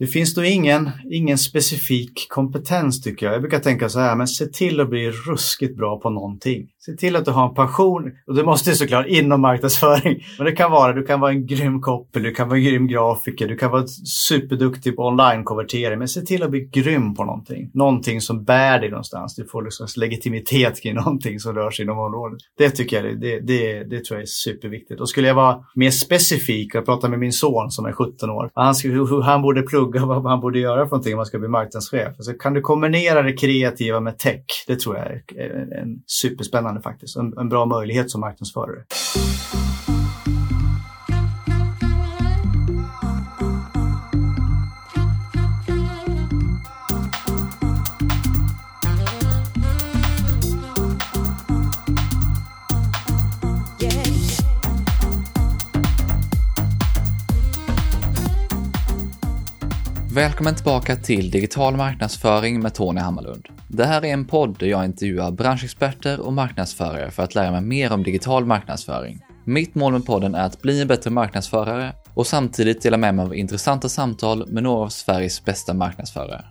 Det finns då ingen, ingen specifik kompetens tycker jag. Jag brukar tänka så här, men se till att bli ruskigt bra på någonting. Se till att du har en passion och det måste såklart inom marknadsföring. Men det kan vara, du kan vara en grym koppel, du kan vara en grym grafiker, du kan vara superduktig på online-konvertering. Men se till att bli grym på någonting. Någonting som bär dig någonstans. Du får liksom legitimitet kring någonting som rör sig inom området. Det tycker jag, det, det, det tror jag är superviktigt. Och skulle jag vara mer specifik och prata med min son som är 17 år. Han, hur han borde plugga, vad man borde göra för någonting om man ska bli marknadschef. Så kan du kombinera det kreativa med tech? Det tror jag är en superspännande faktiskt. En, en bra möjlighet som marknadsförare. Välkommen tillbaka till Digital marknadsföring med Tony Hammarlund. Det här är en podd där jag intervjuar branschexperter och marknadsförare för att lära mig mer om digital marknadsföring. Mitt mål med podden är att bli en bättre marknadsförare och samtidigt dela med mig av intressanta samtal med några av Sveriges bästa marknadsförare.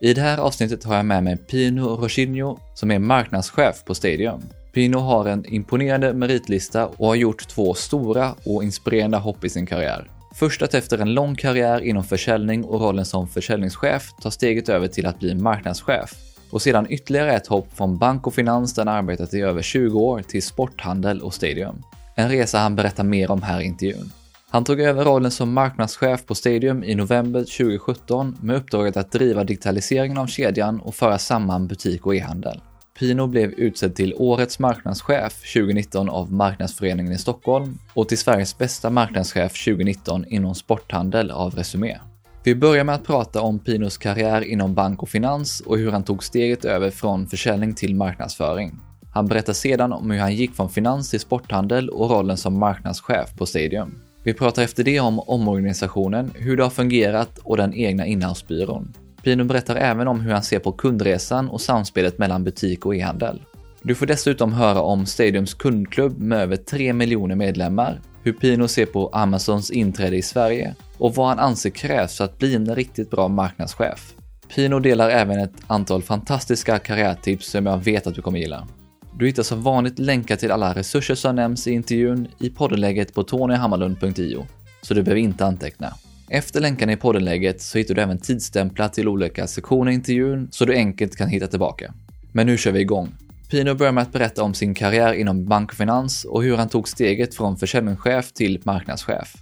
I det här avsnittet har jag med mig Pino Rochinho som är marknadschef på Stadium. Pino har en imponerande meritlista och har gjort två stora och inspirerande hopp i sin karriär. Först att efter en lång karriär inom försäljning och rollen som försäljningschef ta steget över till att bli marknadschef. Och sedan ytterligare ett hopp från bank och finans där han arbetat i över 20 år till sporthandel och stadium. En resa han berättar mer om här i intervjun. Han tog över rollen som marknadschef på Stadium i november 2017 med uppdraget att driva digitaliseringen av kedjan och föra samman butik och e-handel. Pino blev utsedd till Årets marknadschef 2019 av Marknadsföreningen i Stockholm och till Sveriges bästa marknadschef 2019 inom sporthandel av Resumé. Vi börjar med att prata om Pinos karriär inom bank och finans och hur han tog steget över från försäljning till marknadsföring. Han berättar sedan om hur han gick från finans till sporthandel och rollen som marknadschef på Stadium. Vi pratar efter det om omorganisationen, hur det har fungerat och den egna innehavsbyrån. Pino berättar även om hur han ser på kundresan och samspelet mellan butik och e-handel. Du får dessutom höra om Stadiums kundklubb med över 3 miljoner medlemmar, hur Pino ser på Amazons inträde i Sverige och vad han anser krävs för att bli en riktigt bra marknadschef. Pino delar även ett antal fantastiska karriärtips som jag vet att du kommer gilla. Du hittar som vanligt länkar till alla resurser som nämns i intervjun i poddläget på tonyhammarlund.io, så du behöver inte anteckna. Efter länkarna i poddenlägget så hittar du även tidsstämplar till olika sektioner i intervjun så du enkelt kan hitta tillbaka. Men nu kör vi igång. Pino börjar med att berätta om sin karriär inom bank och finans och hur han tog steget från försäljningschef till marknadschef.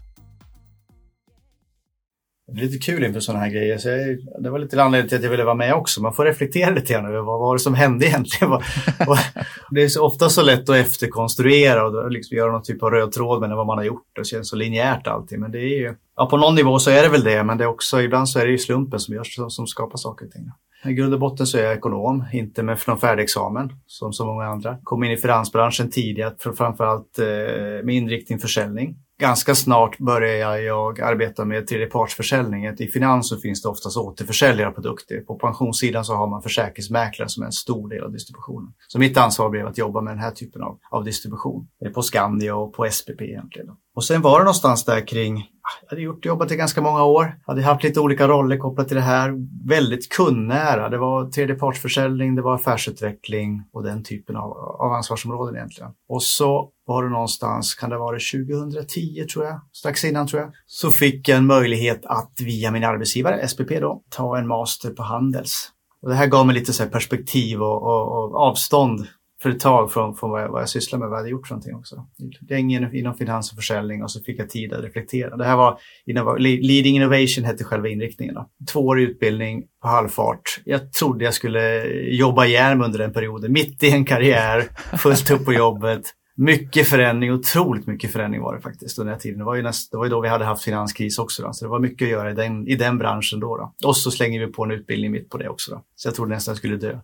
Det är lite kul inför sådana här grejer. Så jag, det var lite anledningen till att jag ville vara med också. Man får reflektera lite grann över vad var det som hände egentligen. det är så ofta så lätt att efterkonstruera och liksom göra någon typ av röd tråd med vad man har gjort. Det känns så linjärt alltid. Men det är ju, ja, på någon nivå så är det väl det. Men det är också, ibland så är det ju slumpen som, görs, som, som skapar saker och ting. I grund och botten så är jag ekonom, inte med någon färdigexamen som så många andra. Kom in i finansbranschen tidigt, framförallt eh, med inriktning försäljning ganska snart började jag arbeta med tredjepartsförsäljning. I finans så finns det oftast återförsäljare av produkter. På pensionssidan så har man försäkringsmäklare som är en stor del av distributionen. Så mitt ansvar blev att jobba med den här typen av, av distribution. På Skandia och på SPP egentligen. Och sen var det någonstans där kring, ah, jag hade gjort, jobbat i ganska många år, hade haft lite olika roller kopplat till det här. Väldigt kundnära. Det var tredjepartsförsäljning, det var affärsutveckling och den typen av, av ansvarsområden egentligen. Och så var det någonstans, kan det vara 2010 tror jag, strax innan tror jag, så fick jag en möjlighet att via min arbetsgivare, SPP då, ta en master på Handels. Och det här gav mig lite så perspektiv och, och, och avstånd för ett tag från, från vad, jag, vad jag sysslar med, vad jag hade gjort för någonting också. Länge inom finans och försäljning och så fick jag tid att reflektera. Det här var Leading Innovation hette själva inriktningen. Då. Tvåårig utbildning på halvfart. Jag trodde jag skulle jobba ihjäl mig under den perioden, mitt i en karriär, fullt upp på jobbet. Mycket förändring, otroligt mycket förändring var det faktiskt under den här tiden. Det var ju, näst, det var ju då vi hade haft finanskris också. Då, så det var mycket att göra i den, i den branschen då, då. Och så slänger vi på en utbildning mitt på det också. Då. Så jag trodde nästan jag skulle dö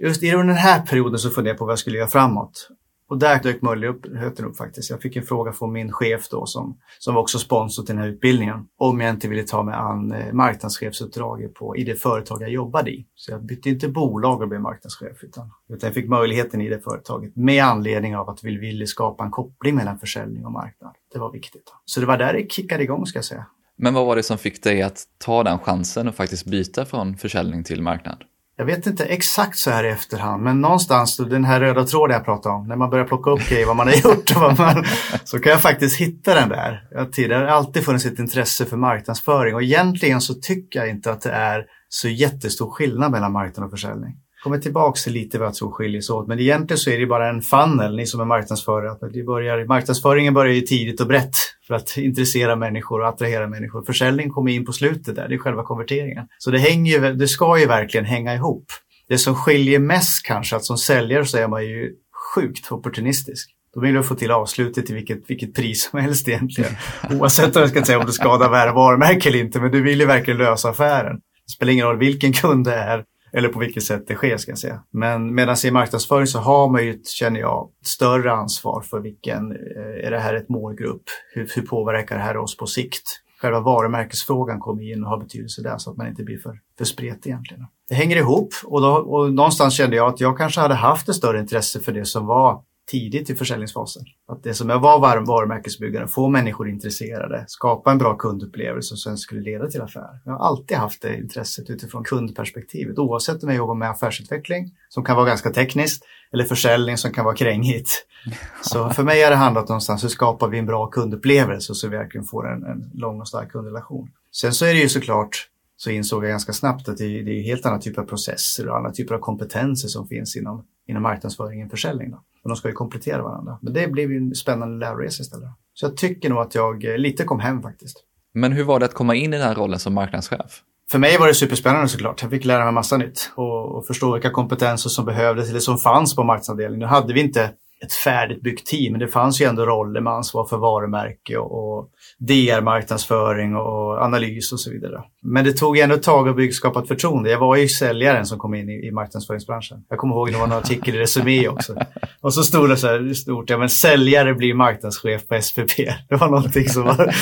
just i den här perioden så funderade jag på vad jag skulle göra framåt. Och där dök möjligheten upp faktiskt. Jag fick en fråga från min chef då som, som var också sponsor till den här utbildningen. Om jag inte ville ta mig an eh, marknadschefsuppdraget på, i det företag jag jobbade i. Så jag bytte inte bolag och blev marknadschef utan, utan jag fick möjligheten i det företaget med anledning av att vi ville skapa en koppling mellan försäljning och marknad. Det var viktigt. Så det var där det kickade igång ska jag säga. Men vad var det som fick dig att ta den chansen och faktiskt byta från försäljning till marknad? Jag vet inte exakt så här i efterhand, men någonstans den här röda tråden jag pratade om, när man börjar plocka upp grejer, vad man har gjort och vad man, så kan jag faktiskt hitta den där. Jag har alltid funnits ett intresse för marknadsföring och egentligen så tycker jag inte att det är så jättestor skillnad mellan marknad och försäljning kommer tillbaka till lite vad jag tror skiljer sig åt. Men egentligen så är det bara en funnel, ni som är marknadsförare. Det börjar, marknadsföringen börjar ju tidigt och brett för att intressera människor och attrahera människor. Försäljning kommer in på slutet där, det är själva konverteringen. Så det, hänger ju, det ska ju verkligen hänga ihop. Det som skiljer mest kanske, att som säljare så är man ju sjukt opportunistisk. Då vill du få till avslutet till vilket, vilket pris som helst egentligen. Oavsett om, jag ska säga, om det skadar varumärke eller inte, men du vill ju verkligen lösa affären. Det spelar ingen roll vilken kund det är, eller på vilket sätt det sker ska jag säga. Men medan i marknadsföring så har man ju, känner jag, större ansvar för vilken, eh, är det här ett målgrupp? Hur, hur påverkar det här oss på sikt? Själva varumärkesfrågan kommer in och har betydelse där så att man inte blir för, för spretig egentligen. Det hänger ihop och, då, och någonstans kände jag att jag kanske hade haft ett större intresse för det som var tidigt i försäljningsfasen. Att det som jag var varm varumärkesbyggare, få människor intresserade, skapa en bra kundupplevelse som sen skulle leda till affär. Jag har alltid haft det intresset utifrån kundperspektivet, oavsett om jag jobbar med affärsutveckling, som kan vara ganska tekniskt, eller försäljning som kan vara krängigt. Så för mig har det handlat någonstans, hur skapar vi en bra kundupplevelse så vi verkligen får en, en lång och stark kundrelation. Sen så är det ju såklart så insåg jag ganska snabbt att det är, det är helt andra typer av processer och andra typer av kompetenser som finns inom, inom marknadsföring och försäljning. Då. Och de ska ju komplettera varandra. Men det blev ju en spännande läroresa istället. Så jag tycker nog att jag eh, lite kom hem faktiskt. Men hur var det att komma in i den här rollen som marknadschef? För mig var det superspännande såklart. Jag fick lära mig massa nytt och, och förstå vilka kompetenser som behövdes eller som fanns på marknadsavdelningen. Nu hade vi inte ett färdigt byggt team, men det fanns ju ändå roller med ansvar för varumärke och, och DR-marknadsföring och analys och så vidare. Men det tog ändå ett tag att bygga, skapat ett förtroende. Jag var ju säljaren som kom in i, i marknadsföringsbranschen. Jag kommer ihåg det var en artikel i Resumé också. Och så stod det så här stort, ja men säljare blir marknadschef på SPP. Det var någonting som var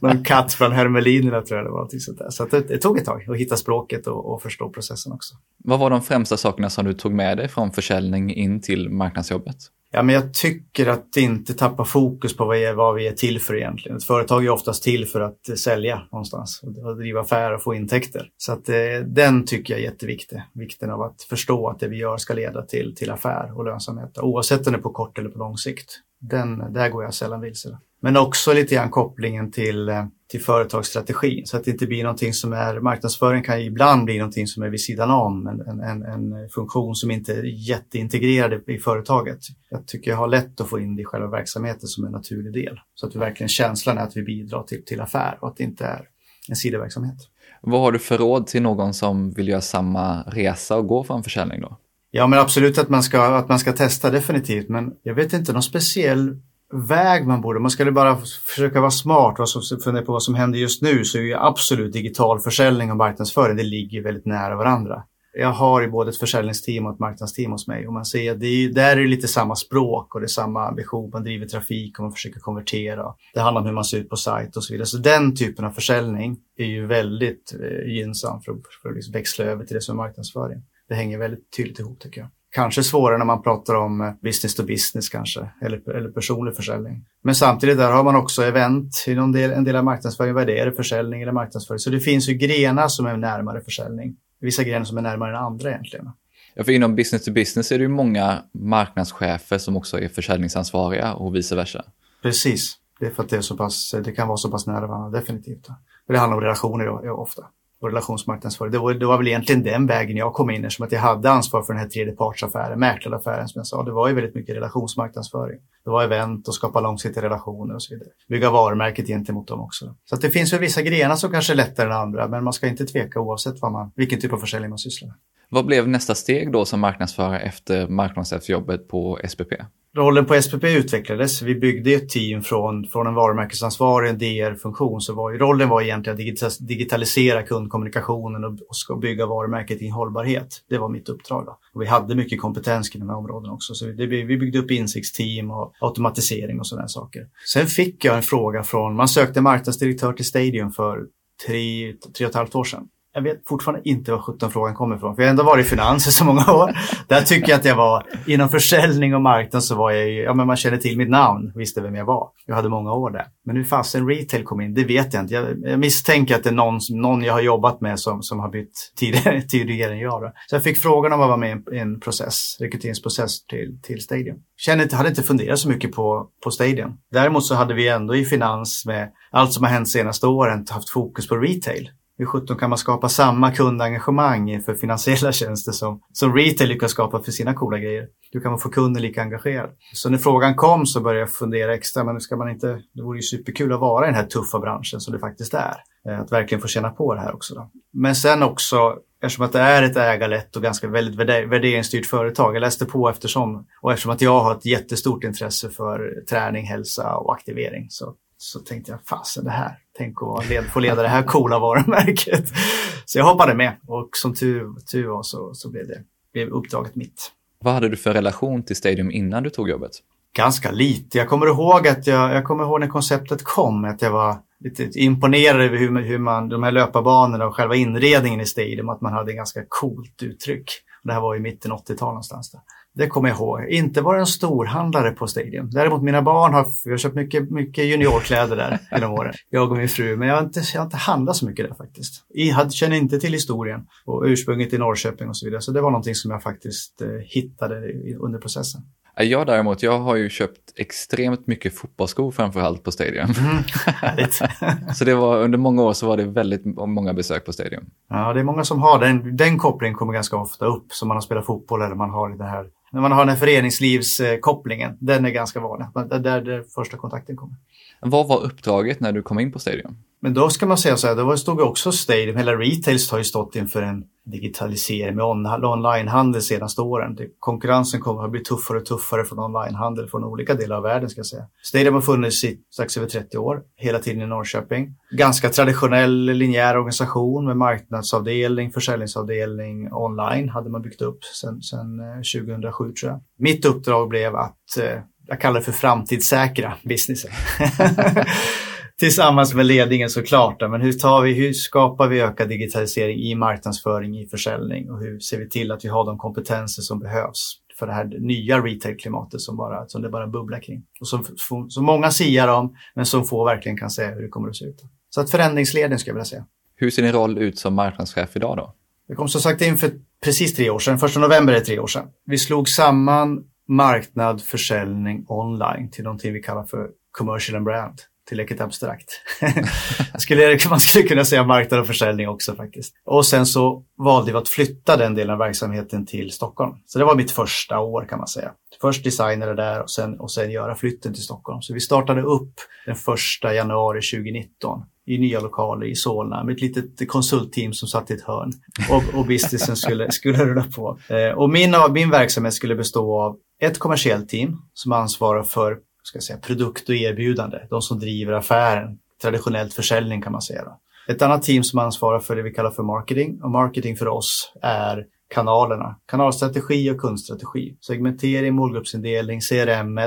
någon katt från Hermelinerna tror jag det var. någonting Sånt där. Så det, det, tog ett tag att hitta språket och, och förstå processen också. Vad var de främsta sakerna som du tog med dig från försäljning in till marknadsjobbet? Ja, men jag tycker att inte tappa fokus på vad, är, vad vi är till för egentligen. Ett företag är oftast till för att eh, sälja någonstans och driva affärer och få intäkter. Så att, eh, den tycker jag är jätteviktig. Vikten av att förstå att det vi gör ska leda till, till affär och lönsamhet. Oavsett om det är på kort eller på lång sikt. Den, där går jag sällan vilse. Men också lite grann kopplingen till, eh, till företagsstrategin så att det inte blir någonting som är, marknadsföring kan ibland bli någonting som är vid sidan om, en, en, en funktion som inte är jätteintegrerad i företaget. Jag tycker jag har lätt att få in det i själva verksamheten som en naturlig del. Så att vi verkligen känslan är att vi bidrar till, till affär och att det inte är en sidoverksamhet. Vad har du för råd till någon som vill göra samma resa och gå från försäljning då? Ja, men absolut att man ska, att man ska testa definitivt, men jag vet inte någon speciell väg man borde, man skulle bara försöka vara smart och fundera på vad som händer just nu så är ju absolut digital försäljning och marknadsföring, det ligger väldigt nära varandra. Jag har ju både ett försäljningsteam och ett marknadsteam hos mig och man ser att det är, där är det lite samma språk och det är samma ambition. Man driver trafik och man försöker konvertera. Det handlar om hur man ser ut på sajt och så vidare. Så den typen av försäljning är ju väldigt eh, gynnsam för, för att liksom växla över till det som är marknadsföring. Det hänger väldigt tydligt ihop tycker jag. Kanske svårare när man pratar om eh, business to business kanske, eller, eller personlig försäljning. Men samtidigt där har man också event i någon del, en del av marknadsföringen. Vad är det? Är det försäljning eller marknadsföring? Så det finns ju grenar som är närmare försäljning. Vissa grenar som är närmare än andra egentligen. Ja, för inom business to business är det ju många marknadschefer som också är försäljningsansvariga och vice versa. Precis, det är för att det, är så pass, det kan vara så pass nära varandra, definitivt. Det handlar om relationer ofta och relationsmarknadsföring. Det var, det var väl egentligen den vägen jag kom in eftersom att jag hade ansvar för den här tredjepartsaffären, mäklaraffären som jag sa. Det var ju väldigt mycket relationsmarknadsföring. Det var event och skapa långsiktiga relationer och så vidare. Bygga varumärket gentemot dem också. Så att det finns ju vissa grenar som kanske är lättare än andra, men man ska inte tveka oavsett vad man, vilken typ av försäljning man sysslar med. Vad blev nästa steg då som marknadsförare efter marknadschefsjobbet på SPP? Rollen på SPP utvecklades. Vi byggde ett team från, från en varumärkesansvarig, en DR-funktion. Så var, rollen var egentligen att digitalisera kundkommunikationen och, och bygga varumärket i hållbarhet. Det var mitt uppdrag. Då. Och vi hade mycket kompetens kring de här områdena också. Så det, vi byggde upp insiktsteam och automatisering och sådana saker. Sen fick jag en fråga från, man sökte marknadsdirektör till Stadium för tre, tre och ett halvt år sedan jag vet fortfarande inte var 17 frågan kommer ifrån. För jag har ändå varit i finans i så många år. Där tycker jag att jag var, inom försäljning och marknad så var jag ju, ja men man kände till mitt namn, visste vem jag var. Jag hade många år där. Men hur fasen retail kom in, det vet jag inte. Jag, jag misstänker att det är någon, någon jag har jobbat med som, som har bytt tidigare, tidigare än jag. Då. Så jag fick frågan om att vara med i en, process, rekryteringsprocess till, till Stadium. Kände, hade inte funderat så mycket på, på Stadium. Däremot så hade vi ändå i finans med allt som har hänt senaste åren haft fokus på retail. Hur sjutton kan man skapa samma kundengagemang för finansiella tjänster som, som retail lyckas skapa för sina coola grejer? Hur kan man få kunden lika engagerad? Så när frågan kom så började jag fundera extra, men ska man inte, det vore ju superkul att vara i den här tuffa branschen som det faktiskt är. Eh, att verkligen få känna på det här också. Då. Men sen också, eftersom att det är ett ägarlätt och ganska väldigt värderingsstyrt företag. Jag läste på eftersom, och eftersom att jag har ett jättestort intresse för träning, hälsa och aktivering så så tänkte jag, fasen det här, tänk att led, få leda det här coola varumärket. Så jag hoppade med och som tur, tur var så, så blev, det, blev uppdraget mitt. Vad hade du för relation till Stadium innan du tog jobbet? Ganska lite. Jag kommer ihåg att jag, jag kommer ihåg när konceptet kom, att jag var lite imponerad över hur, hur man, de här löparbanorna och själva inredningen i Stadium, att man hade ett ganska coolt uttryck. Det här var i mitten 80-talet någonstans. Där. Det kommer jag ihåg. Inte var en storhandlare på Stadium. Däremot mina barn har, jag har köpt mycket, mycket juniorkläder där genom åren. Jag och min fru. Men jag har inte, jag har inte handlat så mycket där faktiskt. Jag känner inte till historien och ursprunget i Norrköping och så vidare. Så det var någonting som jag faktiskt eh, hittade under processen. Jag däremot, jag har ju köpt extremt mycket fotbollsskor framförallt på Stadium. Mm, så det var, under många år så var det väldigt många besök på Stadium. Ja, det är många som har den, den kopplingen kommer ganska ofta upp. Som man har spelat fotboll eller man har det här när man har den här föreningslivskopplingen, den är ganska vanlig. Det är där första kontakten kommer. Vad var uppdraget när du kom in på Stadium? Men då ska man säga så här, då stod också Stadium, hela retails har ju stått inför en digitalisering med on onlinehandel de senaste åren. konkurrensen kommer att bli tuffare och tuffare från onlinehandel från olika delar av världen ska jag säga. Stadium har funnits i strax över 30 år, hela tiden i Norrköping. Ganska traditionell linjär organisation med marknadsavdelning, försäljningsavdelning, online hade man byggt upp sedan 2007 eh, tror jag. Mitt uppdrag blev att eh, jag kallar det för framtidssäkra businessen. Tillsammans med ledningen såklart. Men hur, tar vi, hur skapar vi ökad digitalisering i marknadsföring, i försäljning och hur ser vi till att vi har de kompetenser som behövs för det här nya retail-klimatet som, bara, som det bara bubblar kring. Och som, som många siar om, men som få verkligen kan säga hur det kommer att se ut. Så att förändringsledning skulle jag vilja säga. Hur ser din roll ut som marknadschef idag då? Jag kom som sagt in för precis tre år sedan, första november är tre år sedan. Vi slog samman marknad, försäljning online till någonting vi kallar för commercial and brand. Tillräckligt abstrakt. skulle, man skulle kunna säga marknad och försäljning också faktiskt. Och sen så valde vi att flytta den delen av verksamheten till Stockholm. Så det var mitt första år kan man säga. Först designade där och sen, och sen göra flytten till Stockholm. Så vi startade upp den första januari 2019 i nya lokaler i Solna med ett litet konsultteam som satt i ett hörn och, och businessen skulle, skulle rulla på. Eh, och min, min verksamhet skulle bestå av ett kommersiellt team som ansvarar för ska säga, produkt och erbjudande, de som driver affären, traditionellt försäljning kan man säga. Då. Ett annat team som ansvarar för det vi kallar för marketing. Och marketing för oss är kanalerna, kanalstrategi och kundstrategi, segmentering, målgruppsindelning, CRM,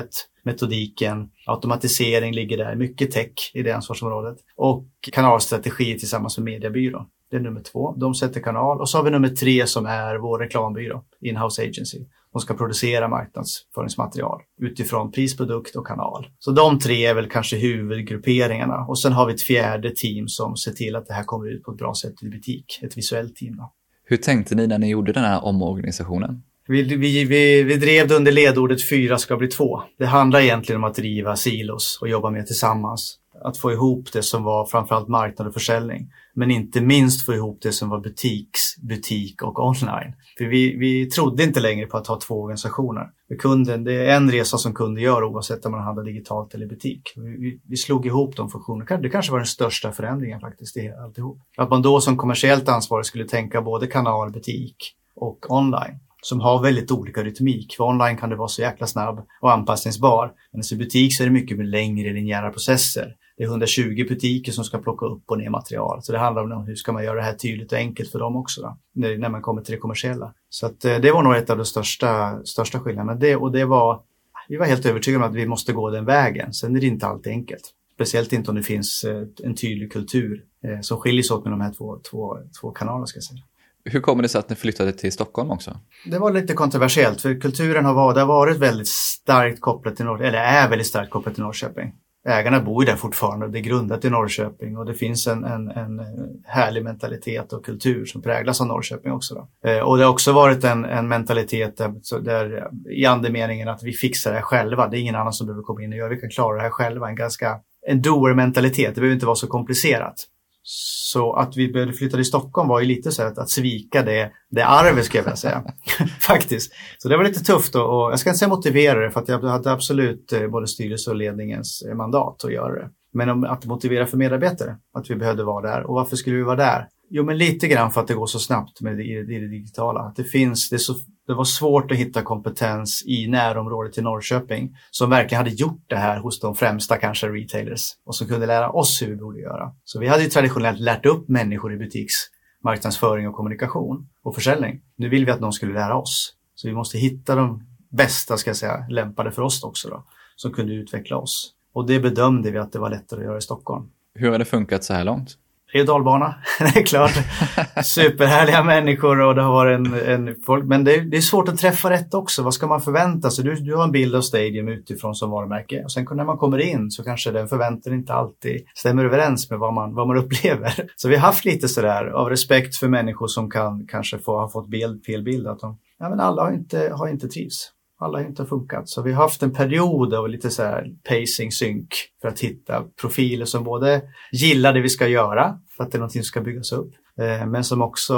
metodiken, automatisering ligger där, mycket tech i det ansvarsområdet. Och kanalstrategi tillsammans med mediebyrån. Det är nummer två. De sätter kanal och så har vi nummer tre som är vår reklambyrå, Inhouse Agency som ska producera marknadsföringsmaterial utifrån pris, produkt och kanal. Så de tre är väl kanske huvudgrupperingarna och sen har vi ett fjärde team som ser till att det här kommer ut på ett bra sätt i butik, ett visuellt team. Då. Hur tänkte ni när ni gjorde den här omorganisationen? Vi, vi, vi, vi drev det under ledordet fyra ska bli två. Det handlar egentligen om att driva silos och jobba mer tillsammans att få ihop det som var framförallt marknad och försäljning. Men inte minst få ihop det som var butiks, butik och online. För vi, vi trodde inte längre på att ha två organisationer. För kunden, det är en resa som kunden gör oavsett om man handlar digitalt eller butik. Vi, vi, vi slog ihop de funktionerna. Det kanske var den största förändringen faktiskt i alltihop. Att man då som kommersiellt ansvarig skulle tänka både kanal, butik och online som har väldigt olika rytmik. För online kan det vara så jäkla snabb och anpassningsbar. Men i butik så är det mycket längre linjära processer. Det är 120 butiker som ska plocka upp och ner material. Så det handlar om hur ska man göra det här tydligt och enkelt för dem också då, när man kommer till det kommersiella. Så att, eh, det var nog ett av de största, största skillnaderna. Det, och det var, vi var helt övertygade om att vi måste gå den vägen. Sen är det inte alltid enkelt. Speciellt inte om det finns eh, en tydlig kultur eh, som skiljer sig åt med de här två, två, två kanalerna. Ska säga. Hur kommer det sig att ni flyttade till Stockholm också? Det var lite kontroversiellt för kulturen har varit, har varit väldigt starkt kopplat till Norrköping, eller är väldigt starkt kopplat till Norrköping. Ägarna bor ju där fortfarande, och det är grundat i Norrköping och det finns en, en, en eh, härlig mentalitet och kultur som präglas av Norrköping också. Då. Eh, och det har också varit en, en mentalitet där, där, eh, i andemeningen att vi fixar det här själva, det är ingen annan som behöver komma in och göra, vi kan klara det här själva. En ganska en doer-mentalitet, det behöver inte vara så komplicerat. Så att vi började flytta till Stockholm var ju lite så att, att svika det, det arvet ska jag vilja säga. Faktiskt. Så det var lite tufft och, och, jag ska inte säga motivera det för att jag hade absolut eh, både styrelse och ledningens eh, mandat att göra det. Men om, att motivera för medarbetare, att vi behövde vara där. Och varför skulle vi vara där? Jo, men lite grann för att det går så snabbt med det, i det digitala. Att det finns, det är så det var svårt att hitta kompetens i närområdet till Norrköping som verkligen hade gjort det här hos de främsta kanske retailers och som kunde lära oss hur vi borde göra. Så vi hade ju traditionellt lärt upp människor i butiksmarknadsföring och kommunikation och försäljning. Nu vill vi att någon skulle lära oss. Så vi måste hitta de bästa, ska jag säga, lämpade för oss också då, som kunde utveckla oss. Och det bedömde vi att det var lättare att göra i Stockholm. Hur har det funkat så här långt? Det är dalbana, det är klart. Superhärliga människor och det har varit en, en folk. Men det är, det är, svårt att träffa rätt också. Vad ska man förvänta sig? Du, du har en bild av Stadium utifrån som varumärke och sen när man kommer in så kanske den förväntan inte alltid stämmer överens med vad man, vad man upplever. Så vi har haft lite sådär av respekt för människor som kan kanske få, ha fått bild, fel bild. Att de, ja, men alla har inte, har inte trivs alla har inte funkat. Så vi har haft en period av lite så här pacing synk för att hitta profiler som både gillar det vi ska göra för att det är någonting som ska byggas upp. Eh, men som också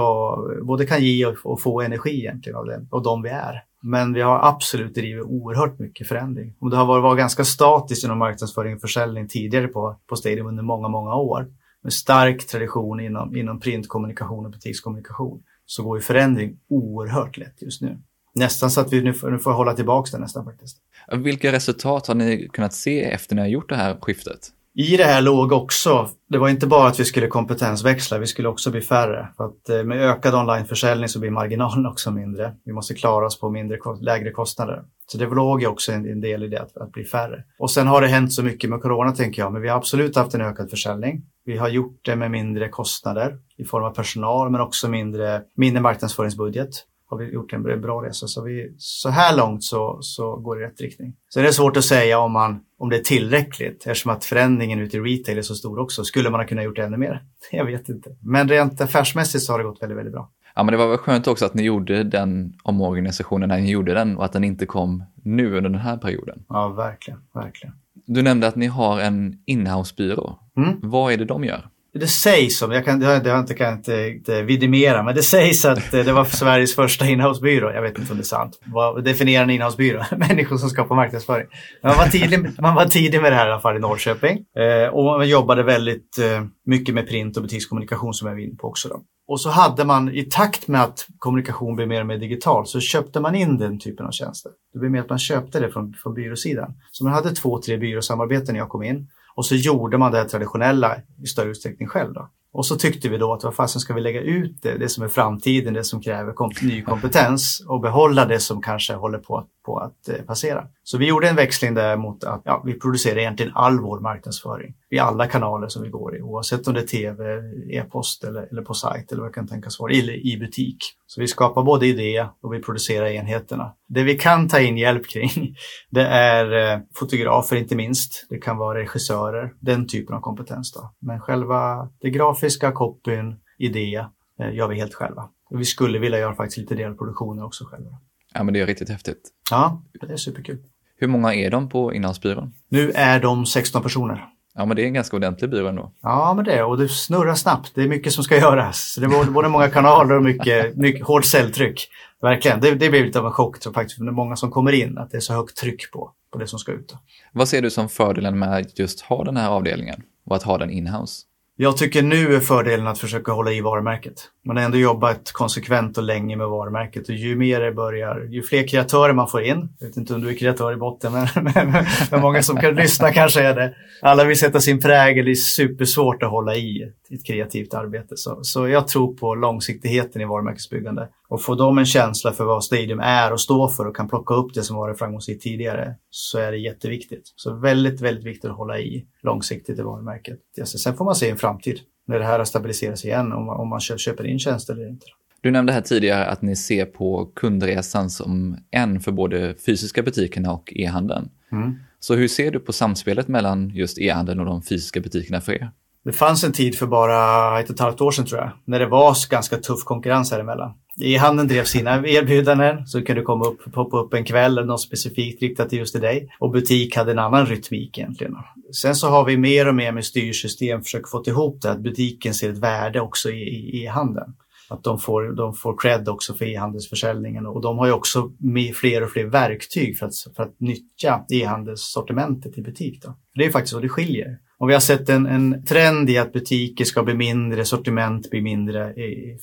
både kan ge och få energi egentligen av det och de vi är. Men vi har absolut drivit oerhört mycket förändring. Och det har varit, varit ganska statiskt inom marknadsföring och försäljning tidigare på, på Stadium under många, många år. Med stark tradition inom, inom printkommunikation och butikskommunikation så går ju förändring oerhört lätt just nu. Nästan så att vi nu får, nu får hålla tillbaka det nästan faktiskt. Vilka resultat har ni kunnat se efter när ni har gjort det här skiftet? I det här låg också, det var inte bara att vi skulle kompetensväxla, vi skulle också bli färre. För att eh, med ökad onlineförsäljning så blir marginalen också mindre. Vi måste klara oss på mindre, lägre kostnader. Så det låg ju också en, en del i det, att, att, bli färre. Och sen har det hänt så mycket med corona tänker jag, men vi har absolut haft en ökad försäljning. Vi har gjort det med mindre kostnader i form av personal, men också mindre, mindre marknadsföringsbudget har vi gjort en bra resa. Så, vi, så här långt så, så går det i rätt riktning. Sen är det svårt att säga om, man, om det är tillräckligt eftersom att förändringen ute i retail är så stor också. Skulle man ha kunnat gjort ännu mer? Jag vet inte. Men rent affärsmässigt så har det gått väldigt, väldigt bra. Ja, men det var väl skönt också att ni gjorde den omorganisationen när ni gjorde den och att den inte kom nu under den här perioden. Ja, verkligen, verkligen. Du nämnde att ni har en inhousebyrå. Mm. Vad är det de gör? Det sägs som, jag kan, det har inte, kan inte, inte vidimera, men det sägs att eh, det var Sveriges första inhousebyrå. Jag vet inte om det är sant. Vad definierar en inhousebyrå? Människor som skapar marknadsföring. Man var tidig, man var tidig med det här i alla fall i Norrköping. Eh, och man jobbade väldigt eh, mycket med print och butikskommunikation som jag var inne på också. Då. Och så hade man i takt med att kommunikation blev mer och mer digital så köpte man in den typen av tjänster. Det blev mer att man köpte det från, från byråsidan. Så man hade två, tre byråsamarbeten när jag kom in. Och så gjorde man det traditionella i större utsträckning själv. Då. Och så tyckte vi då att vad fasen ska vi lägga ut det, det som är framtiden, det som kräver kom ny kompetens och behålla det som kanske håller på, på att eh, passera. Så vi gjorde en växling där mot att ja, vi producerar egentligen all vår marknadsföring i alla kanaler som vi går i, oavsett om det är tv, e-post eller, eller på sajt eller vad det kan tänkas vara, eller i butik. Så vi skapar både idé och vi producerar enheterna. Det vi kan ta in hjälp kring, det är eh, fotografer inte minst. Det kan vara regissörer, den typen av kompetens. Då. Men själva det grafiska, copyn, idé eh, gör vi helt själva. Och vi skulle vilja göra faktiskt lite delproduktioner också själva. Ja, men det är riktigt häftigt. Ja, det är superkul. Hur många är de på Inlandsbyrån? Nu är de 16 personer. Ja, men det är en ganska ordentlig byrå ändå. Ja, men det är och det snurrar snabbt. Det är mycket som ska göras. Det är både många kanaler och mycket, mycket hårt säljtryck. Verkligen. Det, det blir lite av en chock tror faktiskt, för det är många som kommer in, att det är så högt tryck på, på det som ska ut. Vad ser du som fördelen med att just ha den här avdelningen och att ha den inhouse? Jag tycker nu är fördelen att försöka hålla i varumärket. Man har ändå jobbat konsekvent och länge med varumärket och ju mer det börjar, ju fler kreatörer man får in, jag vet inte om du är kreatör i botten, men, men, men många som kan lyssna kanske är det. Alla vill sätta sin prägel, det är supersvårt att hålla i ett kreativt arbete. Så, så jag tror på långsiktigheten i varumärkesbyggande och får de en känsla för vad Stadium är och står för och kan plocka upp det som varit framgångsrikt tidigare så är det jätteviktigt. Så väldigt, väldigt viktigt att hålla i långsiktigt i varumärket. Sen får man se en framtid när det här har stabiliserats igen, om, om man köper in tjänster eller inte. Du nämnde här tidigare att ni ser på kundresan som en för både fysiska butikerna och e-handeln. Mm. Så hur ser du på samspelet mellan just e-handeln och de fysiska butikerna för er? Det fanns en tid för bara ett och ett halvt år sedan tror jag, när det var ganska tuff konkurrens här emellan. E-handeln drev sina erbjudanden så kunde komma upp, poppa upp en kväll eller något specifikt riktat till just till dig. Och butik hade en annan rytmik egentligen. Sen så har vi mer och mer med styrsystem försökt få ihop det, att butiken ser ett värde också i e-handeln att de får, de får cred också för e-handelsförsäljningen och de har ju också med fler och fler verktyg för att, för att nyttja e-handelssortimentet i butik. Då. Det är faktiskt så det skiljer. Och vi har sett en, en trend i att butiker ska bli mindre, sortiment blir mindre,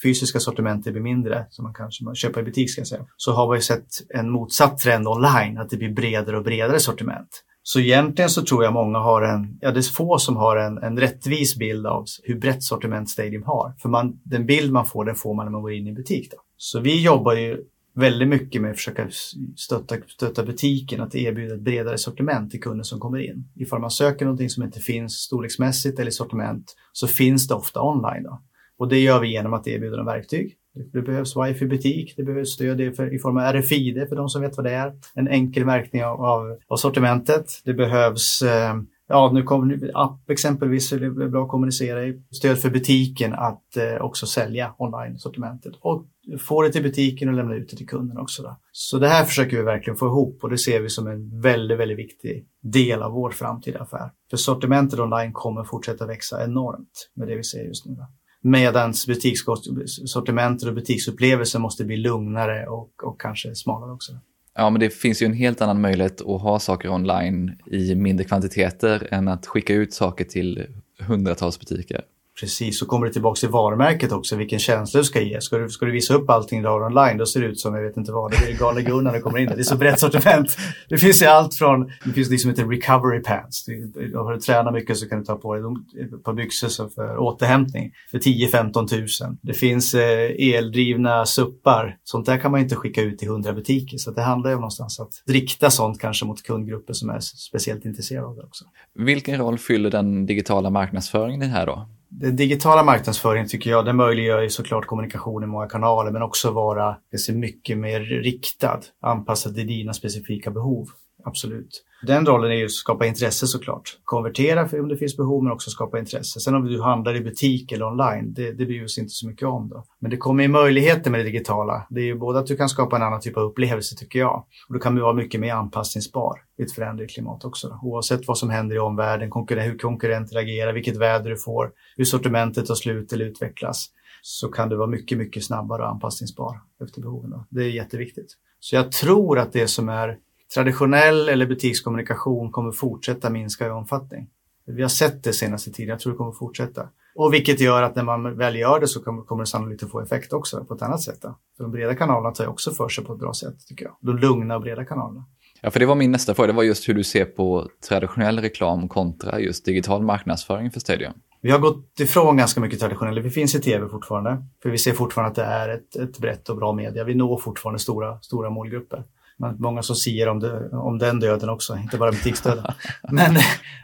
fysiska sortimentet blir mindre, som man kanske köper i butik ska jag säga. Så har vi sett en motsatt trend online, att det blir bredare och bredare sortiment. Så egentligen så tror jag många har en, ja det är få som har en, en rättvis bild av hur brett sortiment Stadium har. För man, den bild man får den får man när man går in i butik. Då. Så vi jobbar ju väldigt mycket med att försöka stötta, stötta butiken att erbjuda ett bredare sortiment till kunden som kommer in. Ifall man söker någonting som inte finns storleksmässigt eller sortiment så finns det ofta online. Då. Och det gör vi genom att erbjuda dem verktyg. Det behövs wifi butik, det behövs stöd i form av RFID för de som vet vad det är. En enkel märkning av, av, av sortimentet. Det behövs eh, Ja, nu kommer app exempelvis är det bra att kommunicera i. Stöd för butiken att eh, också sälja online-sortimentet och få det till butiken och lämna ut det till kunden också. Då. Så det här försöker vi verkligen få ihop och det ser vi som en väldigt, väldigt viktig del av vår framtida affär. För sortimentet online kommer fortsätta växa enormt med det vi ser just nu. Då. Medan butikssortimentet och butiksupplevelsen måste bli lugnare och, och kanske smalare också. Ja, men det finns ju en helt annan möjlighet att ha saker online i mindre kvantiteter än att skicka ut saker till hundratals butiker. Precis, så kommer det tillbaka till varumärket också, vilken känsla du ska ge. Ska du, ska du visa upp allting du har online, då ser det ut som, jag vet inte vad, det blir galna Gunnar när du kommer in. Det är så brett sortiment. Det finns ju allt från, det finns liksom inte recovery pants. Har du tränat mycket så kan du ta på dig ett par byxor för återhämtning för 10-15 tusen. Det finns eh, eldrivna suppar. Sånt där kan man inte skicka ut till 100 butiker. Så det handlar ju om någonstans att rikta sånt kanske mot kundgrupper som är speciellt intresserade av det också. Vilken roll fyller den digitala marknadsföringen här då? Den digitala marknadsföringen tycker jag, den möjliggör ju såklart kommunikation i många kanaler men också vara mycket mer riktad, anpassad till dina specifika behov. Absolut. Den rollen är ju att skapa intresse såklart. Konvertera om det finns behov men också skapa intresse. Sen om du handlar i butik eller online, det, det bryr oss inte så mycket om. Då. Men det kommer ju möjligheter med det digitala. Det är ju både att du kan skapa en annan typ av upplevelse tycker jag. Och då kan du vara mycket mer anpassningsbar i ett förändrat klimat också. Då. Oavsett vad som händer i omvärlden, konkurren hur konkurrenter agerar, vilket väder du får, hur sortimentet tar slut eller utvecklas så kan du vara mycket, mycket snabbare och anpassningsbar efter behoven. Då. Det är jätteviktigt. Så jag tror att det som är traditionell eller butikskommunikation kommer fortsätta minska i omfattning. Vi har sett det senaste tiden, jag tror det kommer fortsätta. Och vilket gör att när man väl gör det så kommer, det sannolikt att få effekt också på ett annat sätt. Då. För de breda kanalerna tar också för sig på ett bra sätt tycker jag. De lugna och breda kanalerna. Ja, för det var min nästa fråga, det var just hur du ser på traditionell reklam kontra just digital marknadsföring för Stadium. Vi har gått ifrån ganska mycket traditionellt. Vi finns i tv fortfarande, för vi ser fortfarande att det är ett, ett brett och bra media. Vi når fortfarande stora, stora målgrupper många som säger om, det, om den döden också, inte bara butiksdöden. men,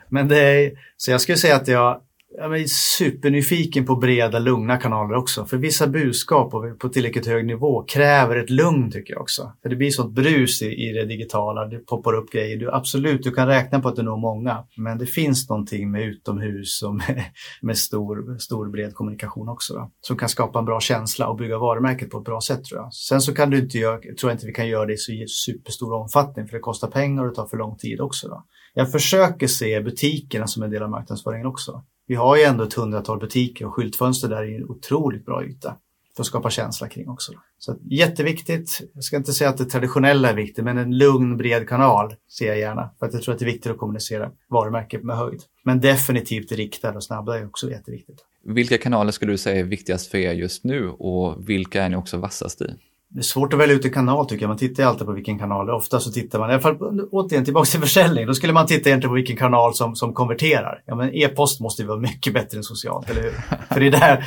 men det är, så jag skulle säga att jag, jag är supernyfiken på breda, lugna kanaler också. För vissa budskap på tillräckligt hög nivå kräver ett lugn tycker jag också. För det blir sånt brus i, i det digitala, det poppar upp grejer. Du, absolut, du kan räkna på att du når många. Men det finns någonting med utomhus och med, med stor, stor bred kommunikation också. Då, som kan skapa en bra känsla och bygga varumärket på ett bra sätt tror jag. Sen så kan du inte göra, tror jag inte vi kan göra det i så superstor omfattning för det kostar pengar och det tar för lång tid också. Då. Jag försöker se butikerna som en del av marknadsföringen också. Vi har ju ändå ett hundratal butiker och skyltfönster där är en otroligt bra yta för att skapa känsla kring också. Så jätteviktigt. Jag ska inte säga att det traditionella är viktigt, men en lugn, bred kanal ser jag gärna. För att jag tror att det är viktigt att kommunicera varumärket med höjd. Men definitivt riktad och snabba är också jätteviktigt. Vilka kanaler skulle du säga är viktigast för er just nu och vilka är ni också vassast i? Det är svårt att välja ut en kanal tycker jag. Man tittar ju alltid på vilken kanal. Ofta så tittar man, i alla fall återigen tillbaka till försäljning. Då skulle man titta egentligen på vilken kanal som, som konverterar. Ja men e-post måste ju vara mycket bättre än socialt, eller hur? För det är där,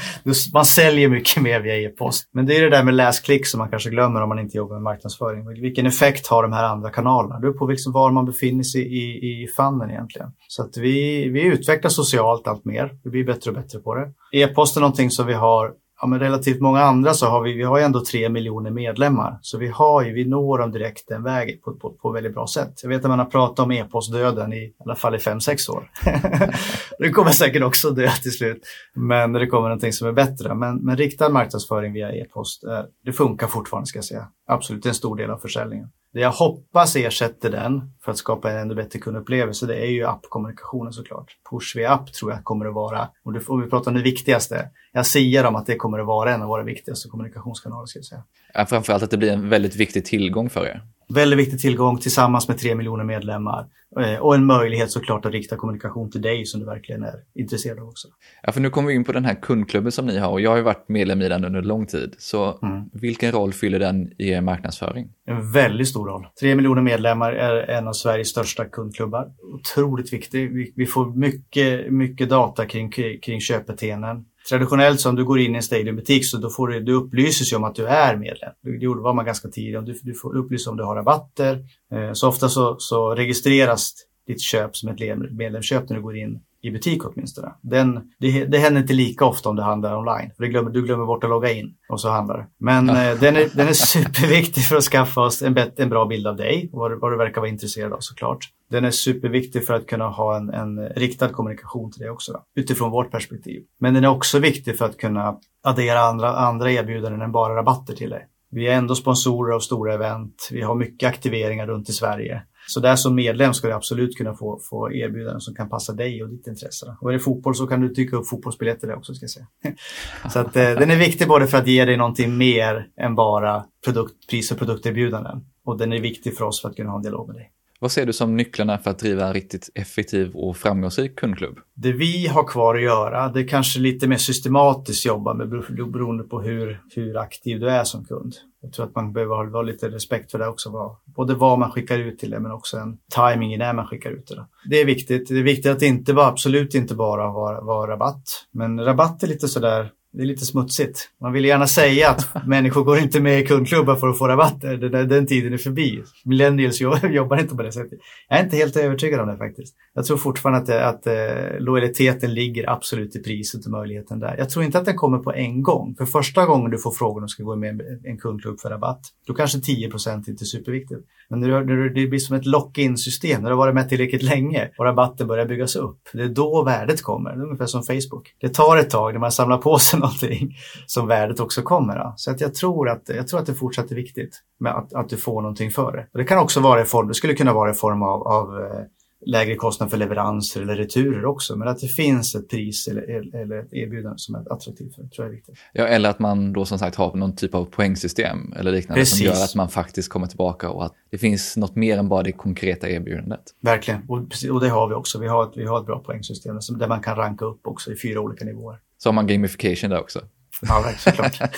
man säljer mycket mer via e-post. Men det är det där med läsklick som man kanske glömmer om man inte jobbar med marknadsföring. Vilken effekt har de här andra kanalerna? Det beror på liksom var man befinner sig i, i fannen egentligen. Så att vi, vi utvecklar socialt allt mer. Vi blir bättre och bättre på det. E-post är någonting som vi har ja, men relativt många andra så har vi, vi har ju ändå tre miljoner medlemmar. Så vi, har ju, vi når dem direkt den vägen på, på, på väldigt bra sätt. Jag vet att man har pratat om e-postdöden i, i alla fall i fem sex år. det kommer säkert också dö till slut. Men det kommer någonting som är bättre. Men, men riktad marknadsföring via e-post, det funkar fortfarande ska jag säga. Absolut, en stor del av försäljningen. Det jag hoppas ersätter den för att skapa en ännu bättre kundupplevelse, det är ju appkommunikationen såklart. Push via app tror jag kommer att vara, om vi pratar om det viktigaste, jag siar om att det kommer att vara en av våra viktigaste kommunikationskanaler. Ska jag säga. Ja, framförallt att det blir en väldigt viktig tillgång för er. Väldigt viktig tillgång tillsammans med tre miljoner medlemmar. Eh, och en möjlighet såklart att rikta kommunikation till dig som du verkligen är intresserad av också. Ja, för nu kommer vi in på den här kundklubben som ni har och jag har ju varit medlem i den under lång tid. Så mm. vilken roll fyller den i er marknadsföring? En väldigt stor roll. Tre miljoner medlemmar är en av Sveriges största kundklubbar. Otroligt viktig. Vi, vi får mycket, mycket data kring, kring köpbeteenden traditionellt så om du går in i en Stadium-butik så då får du, du upplyses ju om att du är medlem. Det var man ganska tidigt. Du, du får upplysas om du har rabatter. Eh, så ofta så, så registreras ditt köp som ett medlemsköp när du går in i butik åtminstone. Den, det, det händer inte lika ofta om du handlar online. För glömmer, du glömmer bort att logga in och så handlar Men eh, den, är, den är superviktig för att skaffa oss en, bet, en bra bild av dig och vad, vad du verkar vara intresserad av såklart. Den är superviktig för att kunna ha en, en riktad kommunikation till dig också då, utifrån vårt perspektiv. Men den är också viktig för att kunna addera andra, andra erbjudanden än bara rabatter till dig. Vi är ändå sponsorer av stora event. Vi har mycket aktiveringar runt i Sverige. Så där som medlem ska du absolut kunna få, få erbjudanden som kan passa dig och ditt intresse. Och är det fotboll så kan du tycka upp fotbollsbiljetter där också ska säga. så att, eh, den är viktig både för att ge dig någonting mer än bara produkt, pris och produkterbjudanden. Och den är viktig för oss för att kunna ha en dialog med dig. Vad ser du som nycklarna för att driva en riktigt effektiv och framgångsrik kundklubb? Det vi har kvar att göra, det är kanske lite mer systematiskt jobba med beroende på hur, hur aktiv du är som kund. Jag tror att man behöver ha lite respekt för det också. Både vad man skickar ut till det men också en timing i när man skickar ut det. Det är viktigt. Det är viktigt att det inte bara, absolut inte bara vara, vara rabatt. Men rabatt är lite sådär det är lite smutsigt. Man vill gärna säga att människor går inte med i kundklubbar för att få rabatter. Den, den tiden är förbi. Millennials jobbar inte på det sättet. Jag är inte helt övertygad om det faktiskt. Jag tror fortfarande att, det, att eh, lojaliteten ligger absolut i priset och möjligheten där. Jag tror inte att den kommer på en gång. För första gången du får frågan om du ska gå med i en kundklubb för rabatt, då kanske 10% inte är superviktigt. Men när, du, när det blir som ett lock-in system, när du har varit med tillräckligt länge och rabatten börjar byggas upp, det är då värdet kommer. Det är ungefär som Facebook. Det tar ett tag när man samlar på sig någonting som värdet också kommer. Då. Så att jag, tror att, jag tror att det fortsatt är viktigt med att, att du får någonting för det. Och det kan också vara i form, det skulle kunna vara i form av, av eh, lägre kostnad för leveranser eller returer också. Men att det finns ett pris eller, eller ett erbjudande som är attraktivt för det tror jag är viktigt. Ja, eller att man då som sagt har någon typ av poängsystem eller liknande Precis. som gör att man faktiskt kommer tillbaka och att det finns något mer än bara det konkreta erbjudandet. Verkligen, och, och det har vi också. Vi har ett, vi har ett bra poängsystem där man kan ranka upp också i fyra olika nivåer. Så har man gamification där också? Ja, såklart.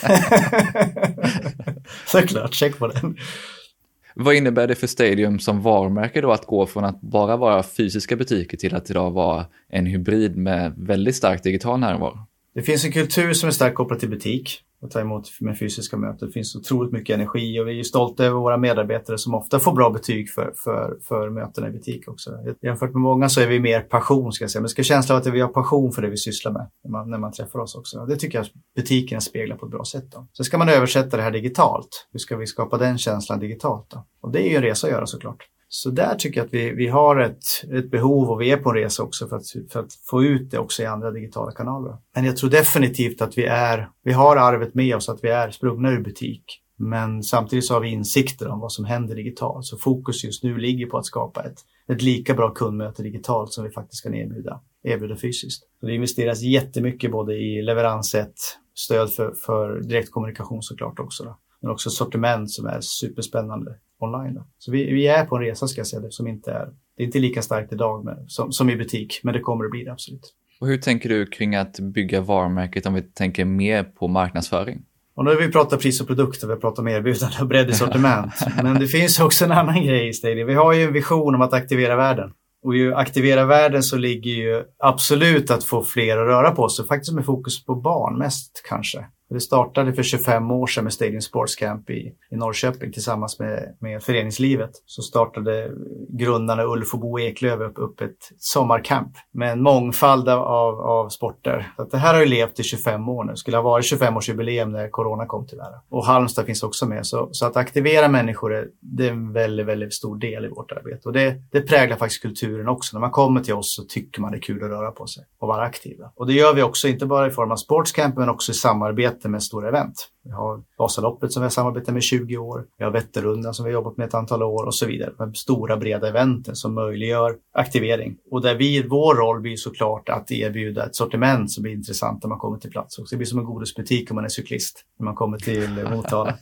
såklart, check på den. Vad innebär det för Stadium som varumärke då att gå från att bara vara fysiska butiker till att idag vara en hybrid med väldigt stark digital närvaro? Det finns en kultur som är starkt kopplad till butik att ta emot med fysiska möten. Det finns otroligt mycket energi och vi är stolta över våra medarbetare som ofta får bra betyg för, för, för mötena i butik också. Jämfört med många så är vi mer passion ska jag säga. Men det ska känsla av att vi har passion för det vi sysslar med när man, när man träffar oss också. Det tycker jag butikerna speglar på ett bra sätt. Då. Sen ska man översätta det här digitalt. Hur ska vi skapa den känslan digitalt? Då? Och det är ju en resa att göra såklart. Så där tycker jag att vi, vi har ett, ett behov och vi är på en resa också för att, för att få ut det också i andra digitala kanaler. Men jag tror definitivt att vi är, vi har arvet med oss att vi är sprungna ur butik. Men samtidigt så har vi insikter om vad som händer digitalt. Så fokus just nu ligger på att skapa ett, ett lika bra kundmöte digitalt som vi faktiskt kan erbjuda, erbjuda fysiskt. Så det investeras jättemycket både i leveranssätt, stöd för, för direktkommunikation såklart också. Då. Men också sortiment som är superspännande online. Då. Så vi, vi, är på en resa ska jag säga det, som inte är, det är inte lika starkt idag med, som, som i butik, men det kommer att bli det absolut. Och hur tänker du kring att bygga varumärket om vi tänker mer på marknadsföring? Och nu har vi pratat pris och produkter, vi har pratat om erbjudande och bredd i sortiment. Men det finns också en annan grej i Stadium. Vi har ju en vision om att aktivera världen. Och i aktivera världen så ligger ju absolut att få fler att röra på sig, faktiskt med fokus på barn mest kanske. Det startade för 25 år sedan med Stadium Sports Camp i, i Norrköping tillsammans med, med föreningslivet. Så startade grundarna Ulf och Bo Eklöf upp, upp ett sommarcamp med en mångfald av, av sporter. Så det här har ju levt i 25 år nu. Det skulle ha varit 25-årsjubileum när corona kom tyvärr. Och Halmstad finns också med. Så, så att aktivera människor är, det är en väldigt, väldigt stor del i vårt arbete. Och det, det präglar faktiskt kulturen också. När man kommer till oss så tycker man det är kul att röra på sig och vara aktiva. Och det gör vi också, inte bara i form av sportscamp men också i samarbete samarbete med stora event. Vi har Vasaloppet som vi har samarbetat med i 20 år. Vi har Vätternrundan som vi har jobbat med ett antal år och så vidare. Med stora breda eventen som möjliggör aktivering. Och där vi, vår roll blir såklart att erbjuda ett sortiment som blir intressant när man kommer till plats. Också. Det blir som en godisbutik om man är cyklist när man kommer till Motala.